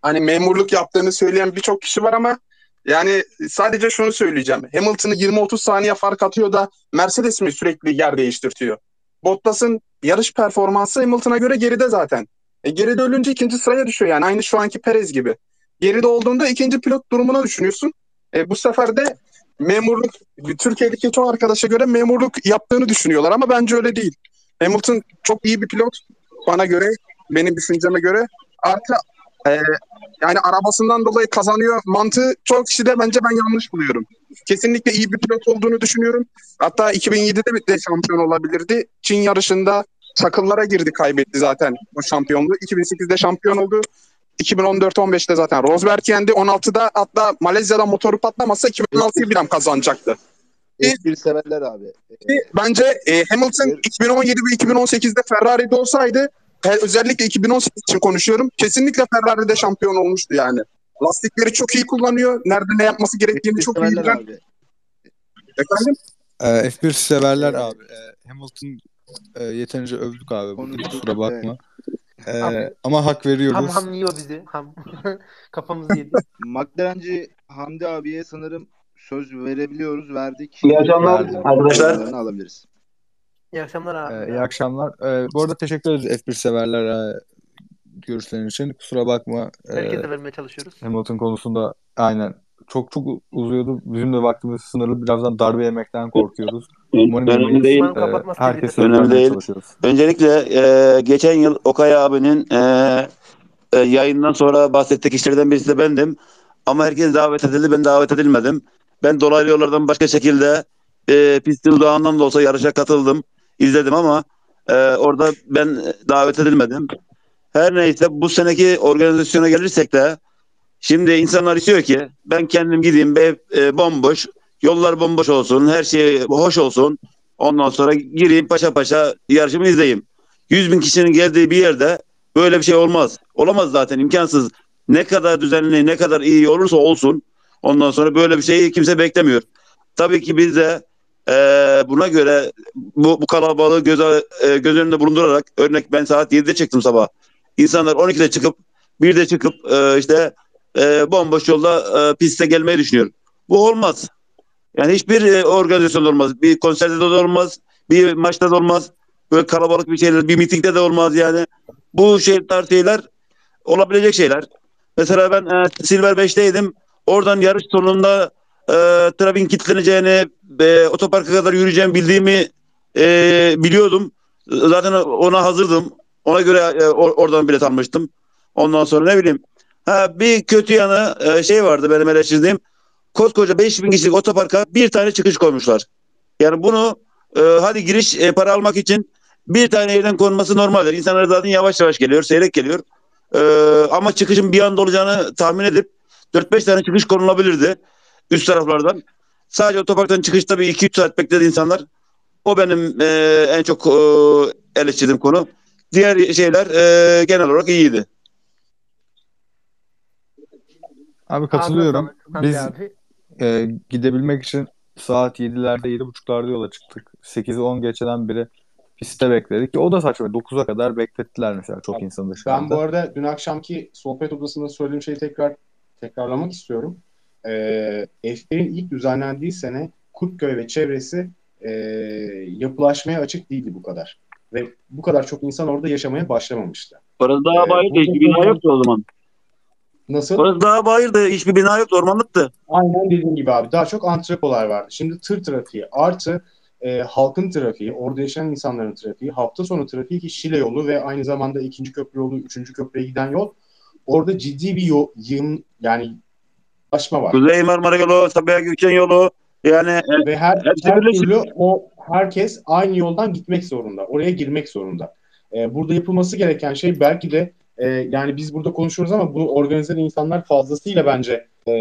Hani memurluk yaptığını söyleyen birçok kişi var ama yani sadece şunu söyleyeceğim. Hamilton'ı 20-30 saniye fark atıyor da Mercedes mi sürekli yer değiştirtiyor? Bottas'ın yarış performansı Hamilton'a göre geride zaten. E, geride ölünce ikinci sıraya düşüyor yani aynı şu anki Perez gibi. Geride olduğunda ikinci pilot durumuna düşünüyorsun. E, bu sefer de memurluk Türkiye'deki çoğu arkadaşa göre memurluk yaptığını düşünüyorlar ama bence öyle değil. Hamilton çok iyi bir pilot bana göre, benim düşünceme göre. Artı e, yani arabasından dolayı kazanıyor mantığı çok kişi de bence ben yanlış buluyorum. Kesinlikle iyi bir pilot olduğunu düşünüyorum. Hatta 2007'de de şampiyon olabilirdi. Çin yarışında çakıllara girdi kaybetti zaten o şampiyonluğu. 2008'de şampiyon oldu. 2014-15'te zaten Rosberg yendi. 16'da hatta Malezya'da motoru patlamasa 2016'yı bir an kazanacaktı. Espri severler abi. Bence e, Hamilton 2017 ve 2018'de Ferrari'de olsaydı özellikle 2018 için konuşuyorum. Kesinlikle Ferrari'de şampiyon olmuştu yani. Lastikleri çok iyi kullanıyor. Nerede ne yapması gerektiğini çok iyi bilen. Efendim? Ee, F1 severler abi. Ee, Hamilton e, yeterince övdük abi. Bugün kusura bakma. Ee, ama hak veriyoruz. Ham ham yiyor bizi. Ham. (laughs) Kafamızı yedi. McLarenci Hamdi abiye sanırım söz verebiliyoruz. Verdik. İyi akşamlar Verdim. arkadaşlar. Alabiliriz. İyi akşamlar abi. Ee, iyi akşamlar. Ee, bu arada teşekkür ederiz F1 severler e, görüşlerin için. Kusura bakma. Ee, Herkese vermeye çalışıyoruz. Hamilton konusunda aynen çok çok uzuyordu. Bizim de vaktimiz sınırlı. Birazdan darbe yemekten korkuyoruz. Umarım Önemli değil. Ee, herkese Önemli değil. Öncelikle e, geçen yıl Okay abinin e, e, yayından sonra bahsettiği kişilerden birisi de bendim. Ama herkes davet edildi. Ben davet edilmedim. Ben dolaylı yollardan başka şekilde e, pistin udağından da olsa yarışa katıldım. izledim ama e, orada ben davet edilmedim. Her neyse bu seneki organizasyona gelirsek de şimdi insanlar istiyor ki ben kendim gideyim ev e, bomboş, yollar bomboş olsun, her şey hoş olsun. Ondan sonra gireyim paşa paşa yarışımı izleyeyim. 100 bin kişinin geldiği bir yerde böyle bir şey olmaz. Olamaz zaten imkansız. Ne kadar düzenli, ne kadar iyi olursa olsun ondan sonra böyle bir şeyi kimse beklemiyor. Tabii ki biz de e, buna göre bu, bu kalabalığı göz, e, göz önünde bulundurarak örnek ben saat 7'de çıktım sabah. İnsanlar 12'de çıkıp 1'de çıkıp e, işte e, bomboş yolda e, piste gelmeyi düşünüyor. Bu olmaz. Yani hiçbir e, organizasyonda olmaz. Bir konserde de olmaz. Bir maçta da olmaz. Böyle kalabalık bir şeyler, bir mitingde de olmaz yani. Bu şey tarz şeyler olabilecek şeyler. Mesela ben e, Silver 5'teydim. Oradan yarış sonunda e, trafiğin kilitleneceğini, e, otoparka kadar yürüyeceğimi bildiğimi e, biliyordum. Zaten ona hazırdım. Ona göre e, or- oradan bilet almıştım. Ondan sonra ne bileyim. Ha, bir kötü yanı e, şey vardı benim eleştirdiğim. Koskoca 5000 kişilik otoparka bir tane çıkış koymuşlar. Yani bunu e, hadi giriş e, para almak için bir tane yerden konması normaldir. İnsanlar zaten yavaş yavaş geliyor, seyrek geliyor. E, ama çıkışın bir anda olacağını tahmin edip 4-5 tane çıkış konulabilirdi üst taraflardan. Sadece otoparktan çıkışta bir 2-3 saat bekledi insanlar. O benim e, en çok e, eleştirdiğim konu. Diğer şeyler e, genel olarak iyiydi. Abi katılıyorum. Hamdi Biz abi. E, gidebilmek için saat 7'lerde 7.30'larda yola çıktık. 8'i 10 geçeden beri pistte bekledik. Ki o da saçma. 9'a kadar beklettiler mesela çok insan dışarıda. Ben bu arada dün akşamki sohbet odasında söylediğim şeyi tekrar tekrarlamak istiyorum. Ee, F1'in ilk düzenlendiği sene Kurtköy ve çevresi e, yapılaşmaya açık değildi bu kadar. Ve bu kadar çok insan orada yaşamaya başlamamıştı. Daha Ee, bayağı zaten- yoktu o zaman. Nasıl? Orası daha bayırdı. Hiçbir bina yoktu. Ormanlıktı. Aynen dediğim gibi abi. Daha çok antrepolar vardı. Şimdi tır trafiği artı e, halkın trafiği, orada yaşayan insanların trafiği, hafta sonu trafiği ki Şile yolu ve aynı zamanda ikinci köprü yolu, üçüncü köprüye giden yol. Orada ciddi bir yol, yığın yani aşma var. Kuzey Marmara yolu, Sabiha Gökçen yolu. Yani e, Ve her, hepsi her birleşik. türlü o herkes aynı yoldan gitmek zorunda. Oraya girmek zorunda. Ee, burada yapılması gereken şey belki de e, yani biz burada konuşuyoruz ama bunu organize eden insanlar fazlasıyla bence e,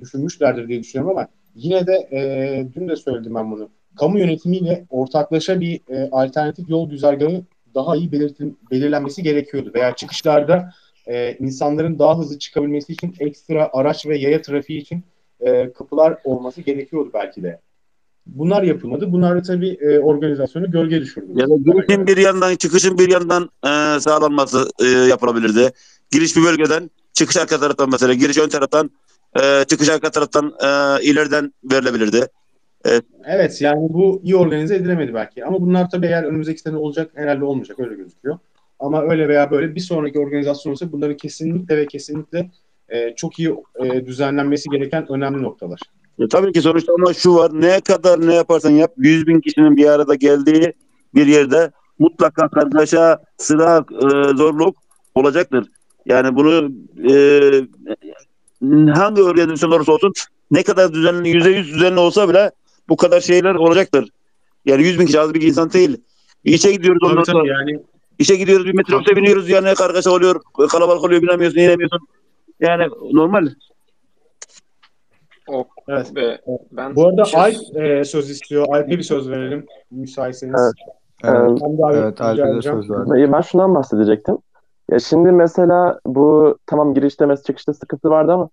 düşünmüşlerdir diye düşünüyorum ama yine de e, dün de söyledim ben bunu. Kamu yönetimiyle ortaklaşa bir e, alternatif yol güzergahı daha iyi belirtin, belirlenmesi gerekiyordu. Veya çıkışlarda e, insanların daha hızlı çıkabilmesi için ekstra araç ve yaya trafiği için e, kapılar olması gerekiyordu belki de. Bunlar yapılmadı. Bunlar da tabii e, organizasyonu gölge düşürdü. Ya da girişin bir yandan, çıkışın bir yandan e, sağlanması e, yapılabilirdi. Giriş bir bölgeden, çıkış arka taraftan mesela. Giriş ön taraftan, e, çıkış arka taraftan e, ileriden verilebilirdi. E, Evet yani bu iyi organize edilemedi belki. Ama bunlar tabii eğer önümüzdeki sene olacak herhalde olmayacak öyle gözüküyor. Ama öyle veya böyle bir sonraki organizasyon olsa bunların kesinlikle ve kesinlikle e, çok iyi e, düzenlenmesi gereken önemli noktalar. E, tabii ki sonuçta ama şu var. Ne kadar ne yaparsan yap 100 bin kişinin bir arada geldiği bir yerde mutlaka kargaşa, sıra, e, zorluk olacaktır. Yani bunu e, hangi organizasyon olursa olsun ne kadar düzenli, yüzde yüz düzenli olsa bile bu kadar şeyler olacaktır. Yani 100 bin kişi az bir insan değil. İşe gidiyoruz ondan sonra. yani İşe gidiyoruz bir metrobüse biniyoruz yani kargaşa oluyor, kalabalık oluyor binemiyorsun, inemiyorsun. Yani normal. O, Evet. ve ben bu arada şey- Alp e, söz istiyor. Alp'e bir söz verelim müsaitseniz. Evet. Evet, Ben evet Alp'e de söz verdim. Ben ben şundan bahsedecektim. Ya şimdi mesela bu tamam girişte mes çıkışta sıkıntı vardı ama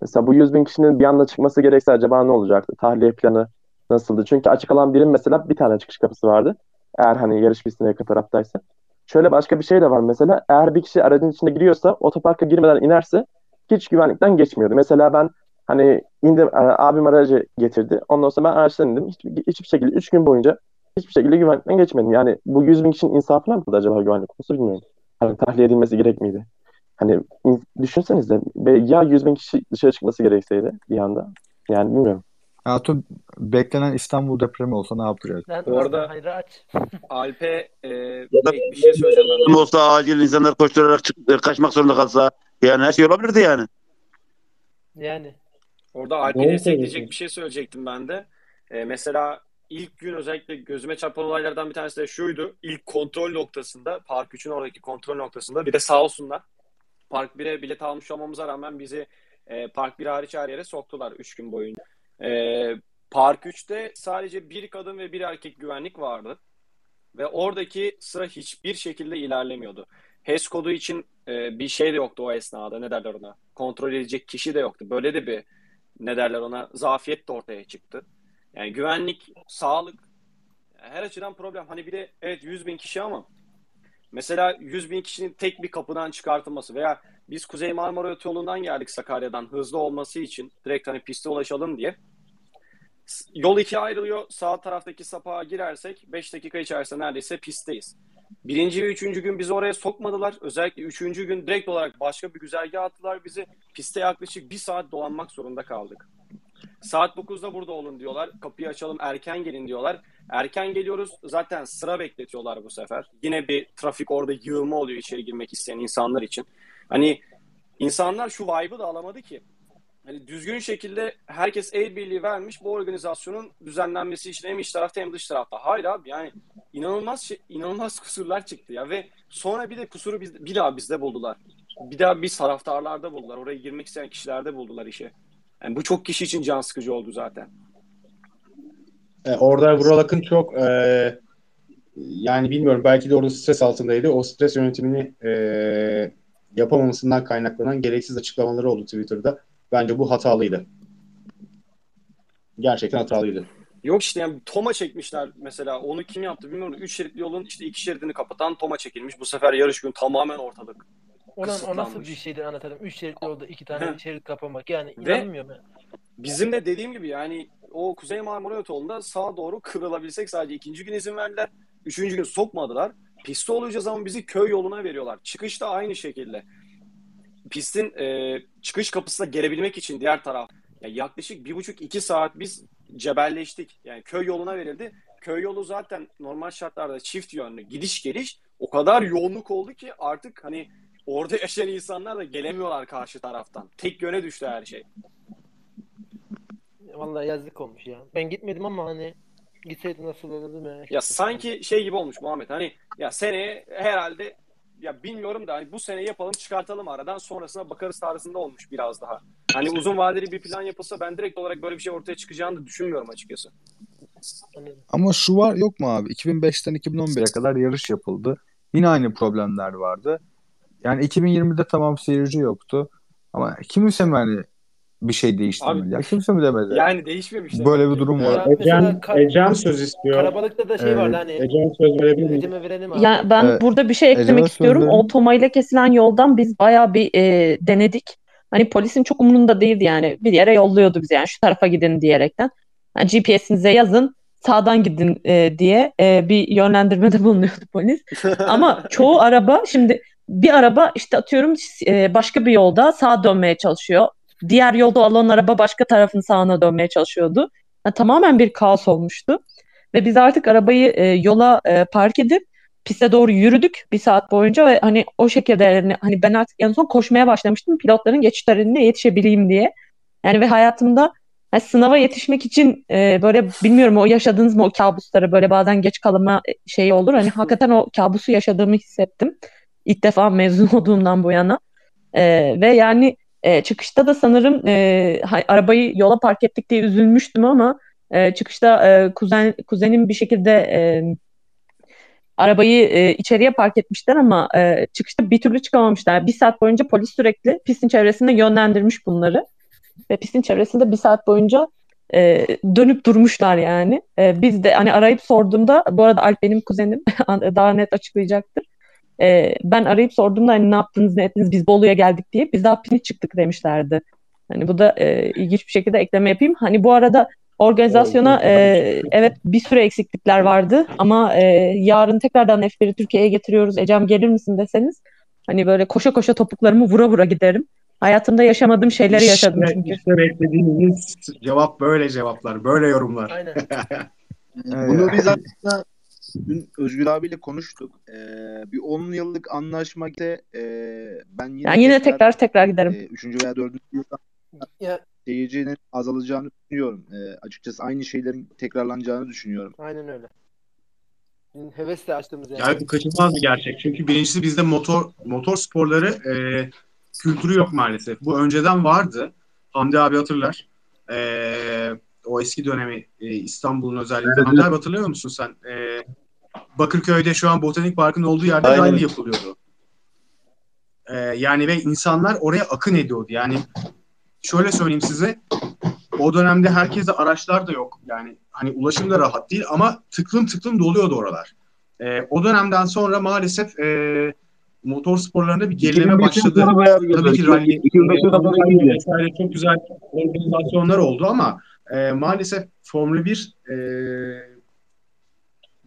mesela bu 100 bin kişinin bir anda çıkması gerekse acaba ne olacaktı? Tahliye planı nasıldı? Çünkü açık alan birim mesela bir tane çıkış kapısı vardı. Eğer hani yarış pistine yakın taraftaysa. Şöyle başka bir şey de var mesela. Eğer bir kişi aracın içine giriyorsa otoparka girmeden inerse hiç güvenlikten geçmiyordu. Mesela ben hani indim e, abim aracı getirdi. Ondan sonra ben araçtan indim. Hiç, hiçbir şekilde 3 gün boyunca hiçbir şekilde güvenlikten geçmedim. Yani bu 100 bin kişinin insafına mı acaba güvenlik konusu bilmiyorum. Hani tahliye edilmesi gerek miydi? Hani düşünsenize be- ya 100 bin kişi dışarı çıkması gerekseydi bir anda. Yani bilmiyorum. Hatun beklenen İstanbul depremi olsa ne yapacak? Sen Bu arada Hayır aç. (laughs) Alp'e e, Ya da bir, şey söyleyeceğim ben. de. olsa acil insanlar koşturarak çık- kaçmak zorunda kalsa yani her şey olabilirdi yani. Yani. Orada Doğru destekleyecek bir şey söyleyecektim ben de. E, mesela ilk gün özellikle gözüme çarpan olaylardan bir tanesi de şuydu. İlk kontrol noktasında, Park 3'ün oradaki kontrol noktasında bir de sağ olsunlar. Park 1'e bilet almış olmamıza rağmen bizi e, Park 1 hariç her yere soktular 3 gün boyunca. E, Park 3'te sadece bir kadın ve bir erkek güvenlik vardı. Ve oradaki sıra hiçbir şekilde ilerlemiyordu. HES kodu için e, bir şey de yoktu o esnada. Ne derler ona? Kontrol edecek kişi de yoktu. Böyle de bir ne derler ona? Zafiyet de ortaya çıktı. Yani güvenlik, sağlık her açıdan problem. Hani bir de evet 100 bin kişi ama mesela 100 bin kişinin tek bir kapıdan çıkartılması veya biz Kuzey Marmara Otoyolu'ndan geldik Sakarya'dan hızlı olması için direkt hani piste ulaşalım diye. Yol ikiye ayrılıyor. Sağ taraftaki sapağa girersek 5 dakika içerisinde neredeyse pistteyiz. Birinci ve üçüncü gün bizi oraya sokmadılar. Özellikle üçüncü gün direkt olarak başka bir güzergah attılar bizi. Piste yaklaşık bir saat dolanmak zorunda kaldık. Saat 9'da burada olun diyorlar. Kapıyı açalım erken gelin diyorlar. Erken geliyoruz zaten sıra bekletiyorlar bu sefer. Yine bir trafik orada yığılma oluyor içeri girmek isteyen insanlar için. Hani insanlar şu vibe'ı da alamadı ki. Hani düzgün şekilde herkes el birliği vermiş bu organizasyonun düzenlenmesi için hem iç tarafta hem dış tarafta. Hayır abi yani inanılmaz şey, inanılmaz (laughs) kusurlar çıktı ya ve sonra bir de kusuru biz, bir daha bizde buldular. Bir daha biz taraftarlarda buldular. Oraya girmek isteyen kişilerde buldular işi. Yani bu çok kişi için can sıkıcı oldu zaten. E, orada Vural Akın çok e, yani bilmiyorum belki de orada stres altındaydı. O stres yönetimini e, yapamamasından kaynaklanan gereksiz açıklamaları oldu Twitter'da. Bence bu hatalıydı. Gerçekten hatalıydı. Yok işte yani Toma çekmişler mesela. Onu kim yaptı bilmiyorum. Üç şeritli yolun işte iki şeridini kapatan Toma çekilmiş. Bu sefer yarış gün tamamen ortalık. Ona, o nasıl bir şeydir anlatalım. Üç şeritli yolda iki tane şerit kapamak. Yani Ve- inanmıyorum ya. Bizim de dediğim gibi yani o Kuzey Marmara Otoyolu'nda sağa doğru kıvrılabilsek sadece ikinci gün izin verdiler. Üçüncü gün sokmadılar. Piste olacağız ama bizi köy yoluna veriyorlar. Çıkışta aynı şekilde. Pistin e, çıkış kapısına gelebilmek için diğer taraf yani yaklaşık bir buçuk iki saat biz cebelleştik. Yani köy yoluna verildi. Köy yolu zaten normal şartlarda çift yönlü gidiş geliş o kadar yoğunluk oldu ki artık hani orada yaşayan insanlar da gelemiyorlar karşı taraftan. Tek yöne düştü her şey. Vallahi yazık olmuş ya. Ben gitmedim ama hani gitseydim nasıl olurdu merak Ya sanki şey gibi olmuş Muhammed hani ya seneye herhalde ya bilmiyorum da hani bu sene yapalım çıkartalım aradan sonrasına bakarız tarzında olmuş biraz daha. Hani uzun vadeli bir plan yapılsa ben direkt olarak böyle bir şey ortaya çıkacağını da düşünmüyorum açıkçası. Ama şu var yok mu abi? 2005'ten 2011'e kadar yarış yapıldı. Yine aynı problemler vardı. Yani 2020'de tamam seyirci yoktu. Ama kimse mi hani bir şey? Abi- Ya kimse mi demedi? Yani değişmemiş. Böyle bir durum var. Kar- Ecem söz istiyor. Karabalıkta da şey vardı hani. Ecem söz verebilir miyim? Ecem'e verelim abi. Ya ben Evet. burada bir şey eklemek Ecem'e istiyorum. söz verin. O Tomay'la kesilen yoldan biz bayağı bir e, denedik. Hani polisin çok umurunda değildi yani. Bir yere yolluyordu bizi yani şu tarafa gidin diyerekten. Yani GPS'inize yazın sağdan gidin e, diye e, bir yönlendirmede (laughs) bulunuyordu polis. Ama çoğu araba şimdi bir araba işte atıyorum e, başka bir yolda sağa dönmeye çalışıyor. Diğer yolda olan araba başka tarafın sağına dönmeye çalışıyordu. Yani tamamen bir kaos olmuştu. Ve biz artık arabayı e, yola e, park edip piste doğru yürüdük bir saat boyunca ve hani o şekilde yani hani ben artık en son koşmaya başlamıştım pilotların geçişlerine yetişebileyim diye. Yani ve hayatımda hani sınava yetişmek için e, böyle bilmiyorum o yaşadığınız mı o kabusları böyle bazen geç kalma şeyi olur. Hani hakikaten o kabusu yaşadığımı hissettim. İlk defa mezun (laughs) olduğumdan bu yana. E, ve yani e, çıkışta da sanırım e, arabayı yola park ettik diye üzülmüştüm ama e, çıkışta e, kuzen kuzenim bir şekilde e, arabayı e, içeriye park etmişler ama e, çıkışta bir türlü çıkamamışlar. Bir saat boyunca polis sürekli pistin çevresinde yönlendirmiş bunları. Ve pistin çevresinde bir saat boyunca e, dönüp durmuşlar yani. E, biz de hani arayıp sorduğumda bu arada Alp benim kuzenim (laughs) daha net açıklayacaktır. E, ben arayıp sorduğumda hani ne yaptınız ne ettiniz biz Bolu'ya geldik diye biz daha pini çıktık demişlerdi. Hani bu da e, ilginç bir şekilde ekleme yapayım. Hani bu arada organizasyona e, evet bir sürü eksiklikler vardı ama e, yarın tekrardan F1'i Türkiye'ye getiriyoruz. Ecem gelir misin deseniz hani böyle koşa koşa topuklarımı vura vura giderim. Hayatımda yaşamadığım şeyleri yaşadım İşte, çünkü. işte beklediğimiz cevap böyle cevaplar, böyle yorumlar. Aynen. (laughs) Bunu biz aslında dün Özgür abiyle konuştuk. Ee, bir 10 yıllık anlaşma e, ben yine Yani yine tekrar tekrar giderim. e, üçüncü veya dördüncü yılda Ya seyircinin azalacağını düşünüyorum. E, açıkçası aynı şeylerin tekrarlanacağını düşünüyorum. aynen öyle. Hevesle açtığımız yani. Yani bu kaçınılmaz bir gerçek. Çünkü birincisi bizde motor motor sporları e, kültürü yok maalesef. Bu önceden vardı. Hamdi abi hatırlar. E, o eski dönemi e, İstanbul'un özellikle. Hamdi abi hatırlıyor musun sen? E, Bakırköy'de şu an Botanik Park'ın olduğu yerde Aynen. rally yapılıyordu. E, yani ve insanlar oraya akın ediyordu. Yani şöyle söyleyeyim size. O dönemde herkeste araçlar da yok. Yani hani ulaşım da rahat değil ama tıklım tıklım doluyordu oralar. E, o dönemden sonra maalesef e, motor sporlarında bir gerileme 2005'ten başladı. Tabii ki rally, 2005'ten sonra rally iyiydi. vesaire çok güzel organizasyonlar oldu ama e, maalesef Formula 1 e,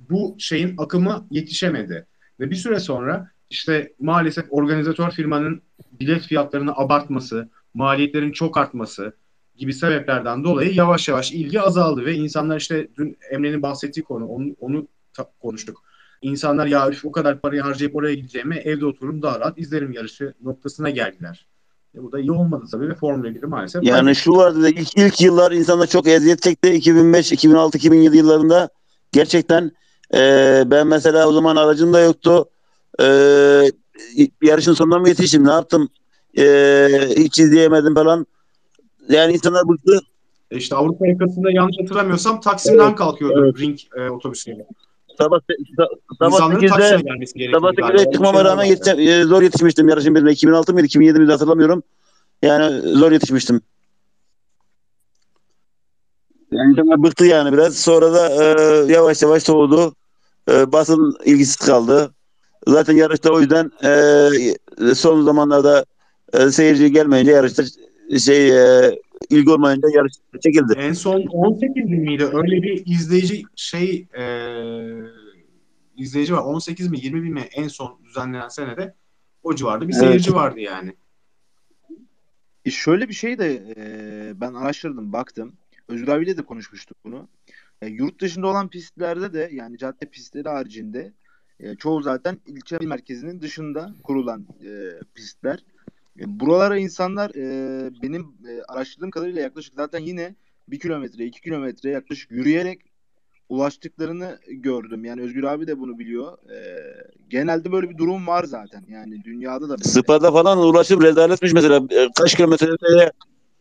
bu şeyin akımı yetişemedi. Ve bir süre sonra işte maalesef organizatör firmanın bilet fiyatlarını abartması, maliyetlerin çok artması gibi sebeplerden dolayı yavaş yavaş ilgi azaldı ve insanlar işte dün Emre'nin bahsettiği konu onu, onu konuştuk. İnsanlar ya üf, o kadar parayı harcayıp oraya gideceğime evde otururum daha rahat izlerim yarışı noktasına geldiler. E, bu da iyi olmadı tabii ve Formula 1'i maalesef Yani şu vardı da ilk, ilk yıllar insanlar çok eziyet çekti. 2005, 2006, 2007 yıllarında gerçekten e, ben mesela o zaman aracım da yoktu. E, yarışın sonuna mı yetiştim? Ne yaptım? E, hiç izleyemedim falan. Yani insanlar bıktı. E, İşte Avrupa yakasında yanlış hatırlamıyorsam Taksim'den kalkıyordu ring e, otobüsüyle. Sabah, sabah İnsanların Taksim'e 8'de gelmesi gerekiyor. sabah galiba. 8'de çıkmama bir rağmen şeyler vardı. yetişe- e, zor yetişmiştim yarışın birine. 2006 mıydı, 2007 miydi hatırlamıyorum. Yani zor yetişmiştim. Yani bıktı yani biraz. Sonra da e, yavaş yavaş soğudu. E, basın ilgisiz kaldı. Zaten yarışta o yüzden e, son zamanlarda e, seyirci gelmeyince yarışta şey e, ilgi olmayınca yarış çekildi. En son 18 miydi? Öyle bir izleyici şey e, izleyici var. 18 mi 20 bin mi en son düzenlenen senede o civarda bir Evet. seyirci vardı yani. şöyle bir şey de e, ben araştırdım, baktım. Özgür abiyle de konuşmuştuk bunu. E, yurt dışında olan pistlerde de yani cadde pistleri haricinde e, çoğu zaten ilçe merkezinin dışında kurulan e, pistler. E, buralara insanlar e, benim e, araştırdığım kadarıyla yaklaşık zaten yine bir kilometre, iki kilometre yaklaşık yürüyerek ulaştıklarını gördüm. Yani Özgür abi de bunu biliyor. E, genelde böyle bir durum var zaten. Yani dünyada da böyle. Spa'da falan ulaşım rezaletmiş mesela. E, Kaç kilometre öteye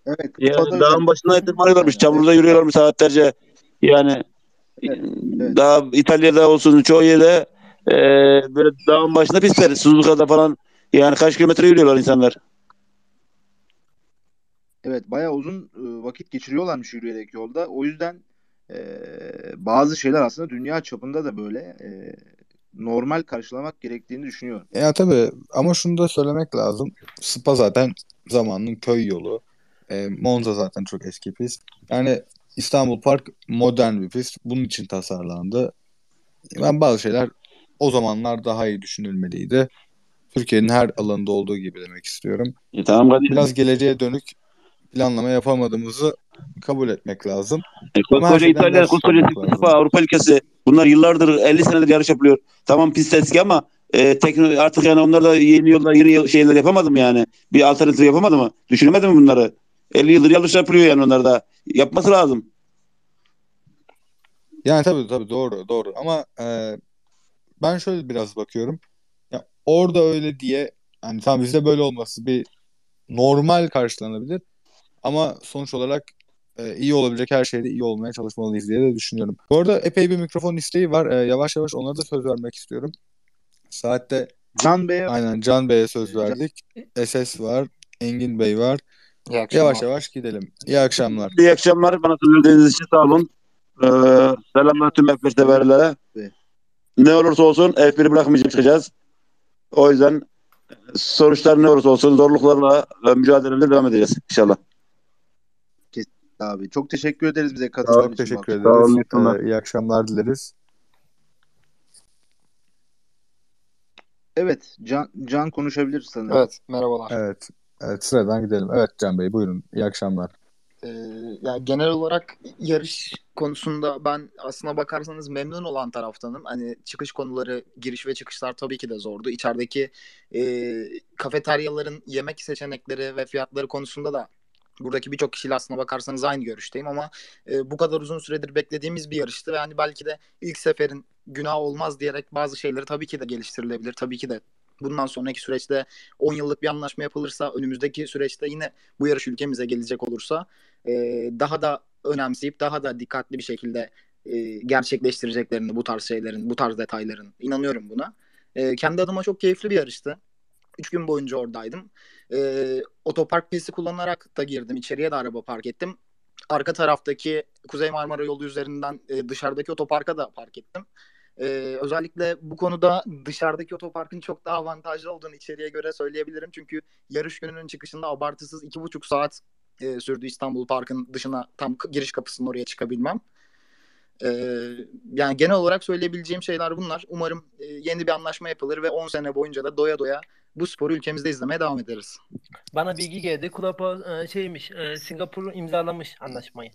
Evet. yani dağın başına tırmanıyorlarmış. Çamurda yürüyorlarmış saatlerce. Yani daha İtalya'da olsun çoğu yerde e, böyle dağın başında pistler. Suzuka'da falan yani kaç kilometre yürüyorlar insanlar. Evet bayağı uzun e, vakit geçiriyorlarmış yürüyerek yolda. O yüzden e, bazı şeyler aslında dünya çapında da böyle e, normal karşılamak gerektiğini düşünüyorum. Ya tabii ama şunu da söylemek lazım. Spa zaten zamanın köy yolu. E, Monza zaten çok eski pist. Yani İstanbul Park modern bir pist. Bunun için tasarlandı. Ben bazı şeyler o zamanlar daha iyi düşünülmeliydi. Türkiye'nin her alanında olduğu gibi demek istiyorum. E, tamam Kadir. Biraz geleceğe dönük planlama yapamadığımızı kabul etmek lazım. E, koskoca İtalya, koskoca Avrupa ülkesi. Bunlar yıllardır 50 senedir yarış yapılıyor. Tamam pist eski ama e, tekno, artık yani onlar da yeni yollar, yeni şeyler yapamadı mı yani? Bir alternatif yapamadı mı? Düşünemedi mi bunları? 50 yıldır yarış yapılıyor yani onlar da. Yapması lazım. Yani tabii tabii doğru doğru ama e, ben şöyle biraz bakıyorum. Ya orada öyle diye yani tamam bizde böyle olması bir normal karşılanabilir ama sonuç olarak e, iyi olabilecek her şeyde iyi olmaya çalışmalıyız diye de düşünüyorum. Bu arada epey bir mikrofon isteği var. E, yavaş yavaş onlara da söz vermek istiyorum. Saatte Can Bey'e aynen Can Bey'e söz verdik. SS var, Engin Bey var. İyi akşamlar. Yavaş yavaş gidelim. İyi akşamlar. İyi akşamlar. Bana söz verdiğiniz için sağ olun. Ee, selamlar tüm F1 severlere. Ne olursa olsun F1'i bırakmayacak çıkacağız. O yüzden sonuçlar ne olursa olsun zorluklarla e, mücadelemize devam edeceğiz inşallah. Kesinlikle abi. Çok teşekkür ederiz bize Çok için. teşekkür bu akşam. ederiz. Ee, iyi akşamlar dileriz. Evet. Can, Can konuşabilir sanırım. Evet, merhabalar. Evet. Evet sıradan gidelim. Evet Can Bey buyurun. İyi akşamlar. Ee, yani genel olarak yarış konusunda ben aslına bakarsanız memnun olan taraftanım. Hani çıkış konuları, giriş ve çıkışlar tabii ki de zordu. İçerideki e, kafeteryaların yemek seçenekleri ve fiyatları konusunda da buradaki birçok kişiyle aslına bakarsanız aynı görüşteyim ama e, bu kadar uzun süredir beklediğimiz bir yarıştı ve hani belki de ilk seferin günah olmaz diyerek bazı şeyleri tabii ki de geliştirilebilir. Tabii ki de bundan sonraki süreçte 10 yıllık bir anlaşma yapılırsa önümüzdeki süreçte yine bu yarış ülkemize gelecek olursa e, daha da önemseyip daha da dikkatli bir şekilde e, gerçekleştireceklerini bu tarz şeylerin, bu tarz detayların inanıyorum buna. E, kendi adıma çok keyifli bir yarıştı. Üç gün boyunca oradaydım. E, otopark pisti kullanarak da girdim. İçeriye de araba park ettim. Arka taraftaki Kuzey Marmara yolu üzerinden e, dışarıdaki otoparka da park ettim. Ee, özellikle bu konuda dışarıdaki otoparkın çok daha avantajlı olduğunu içeriye göre söyleyebilirim. Çünkü yarış gününün çıkışında abartısız iki buçuk saat e, sürdü İstanbul Park'ın dışına tam giriş kapısının oraya çıkabilmem. Ee, yani genel olarak söyleyebileceğim şeyler bunlar. Umarım e, yeni bir anlaşma yapılır ve 10 sene boyunca da doya doya bu sporu ülkemizde izlemeye devam ederiz. Bana bilgi geldi. Kulapa e, şeymiş. E, Singapur imzalamış anlaşmayı.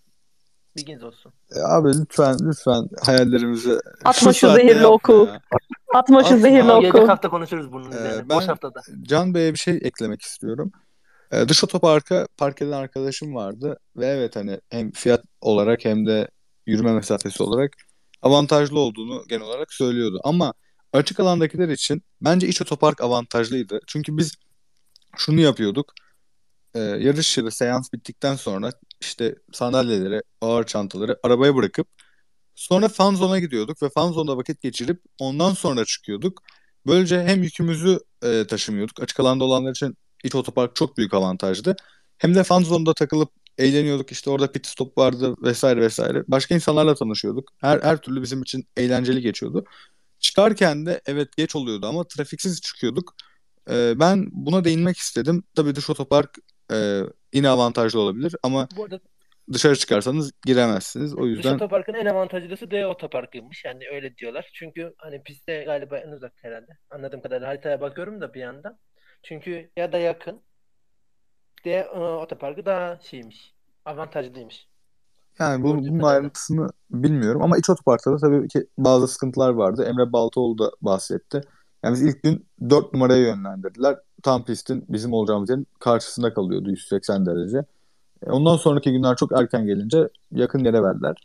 Bilginiz olsun. E, abi lütfen lütfen hayallerimizi Atma şu şu zehirli oku. ya. Atma şu zehirli Ama gelecek oku. hafta konuşuruz bunun Ee, üzerine. ben Boş haftada. Can Bey'e bir şey eklemek istiyorum. Ee, dış otoparka park eden arkadaşım vardı ve evet hani hem fiyat olarak hem de yürüme mesafesi olarak avantajlı olduğunu genel olarak söylüyordu. Ama açık alandakiler için bence iç otopark avantajlıydı. Çünkü biz şunu yapıyorduk. Ee, yarış ya da seans bittikten sonra işte sandalyeleri, ağır çantaları arabaya bırakıp sonra fan zone'a gidiyorduk ve fan zone'da vakit geçirip ondan sonra çıkıyorduk. Böylece hem yükümüzü e, taşımıyorduk. Açık alanda olanlar için iç otopark çok büyük avantajdı. Hem de fan zone'da takılıp eğleniyorduk. İşte orada pit stop vardı vesaire vesaire. Başka insanlarla tanışıyorduk. Her her türlü bizim için eğlenceli geçiyordu. Çıkarken de evet geç oluyordu ama trafiksiz çıkıyorduk. Ee, ben buna değinmek istedim. Tabii dış otopark e, yine avantajlı olabilir ama Bu arada dışarı çıkarsanız giremezsiniz. O dış yüzden otoparkın en avantajlısı D otoparkıymış. Yani öyle diyorlar. Çünkü hani piste galiba en uzak herhalde. Anladığım kadarıyla haritaya bakıyorum da bir yandan. Çünkü ya da yakın de e, otoparkı daha şeymiş. Avantajlıymış. Yani bu, bunun ayrıntısını bilmiyorum ama iç otoparkta da tabii ki bazı sıkıntılar vardı. Emre Baltaoğlu da bahsetti. Yani biz ilk gün 4 numaraya yönlendirdiler. Tam pistin bizim olacağımız yerin karşısında kalıyordu 180 derece. E, Ondan sonraki günler çok erken gelince yakın yere verdiler.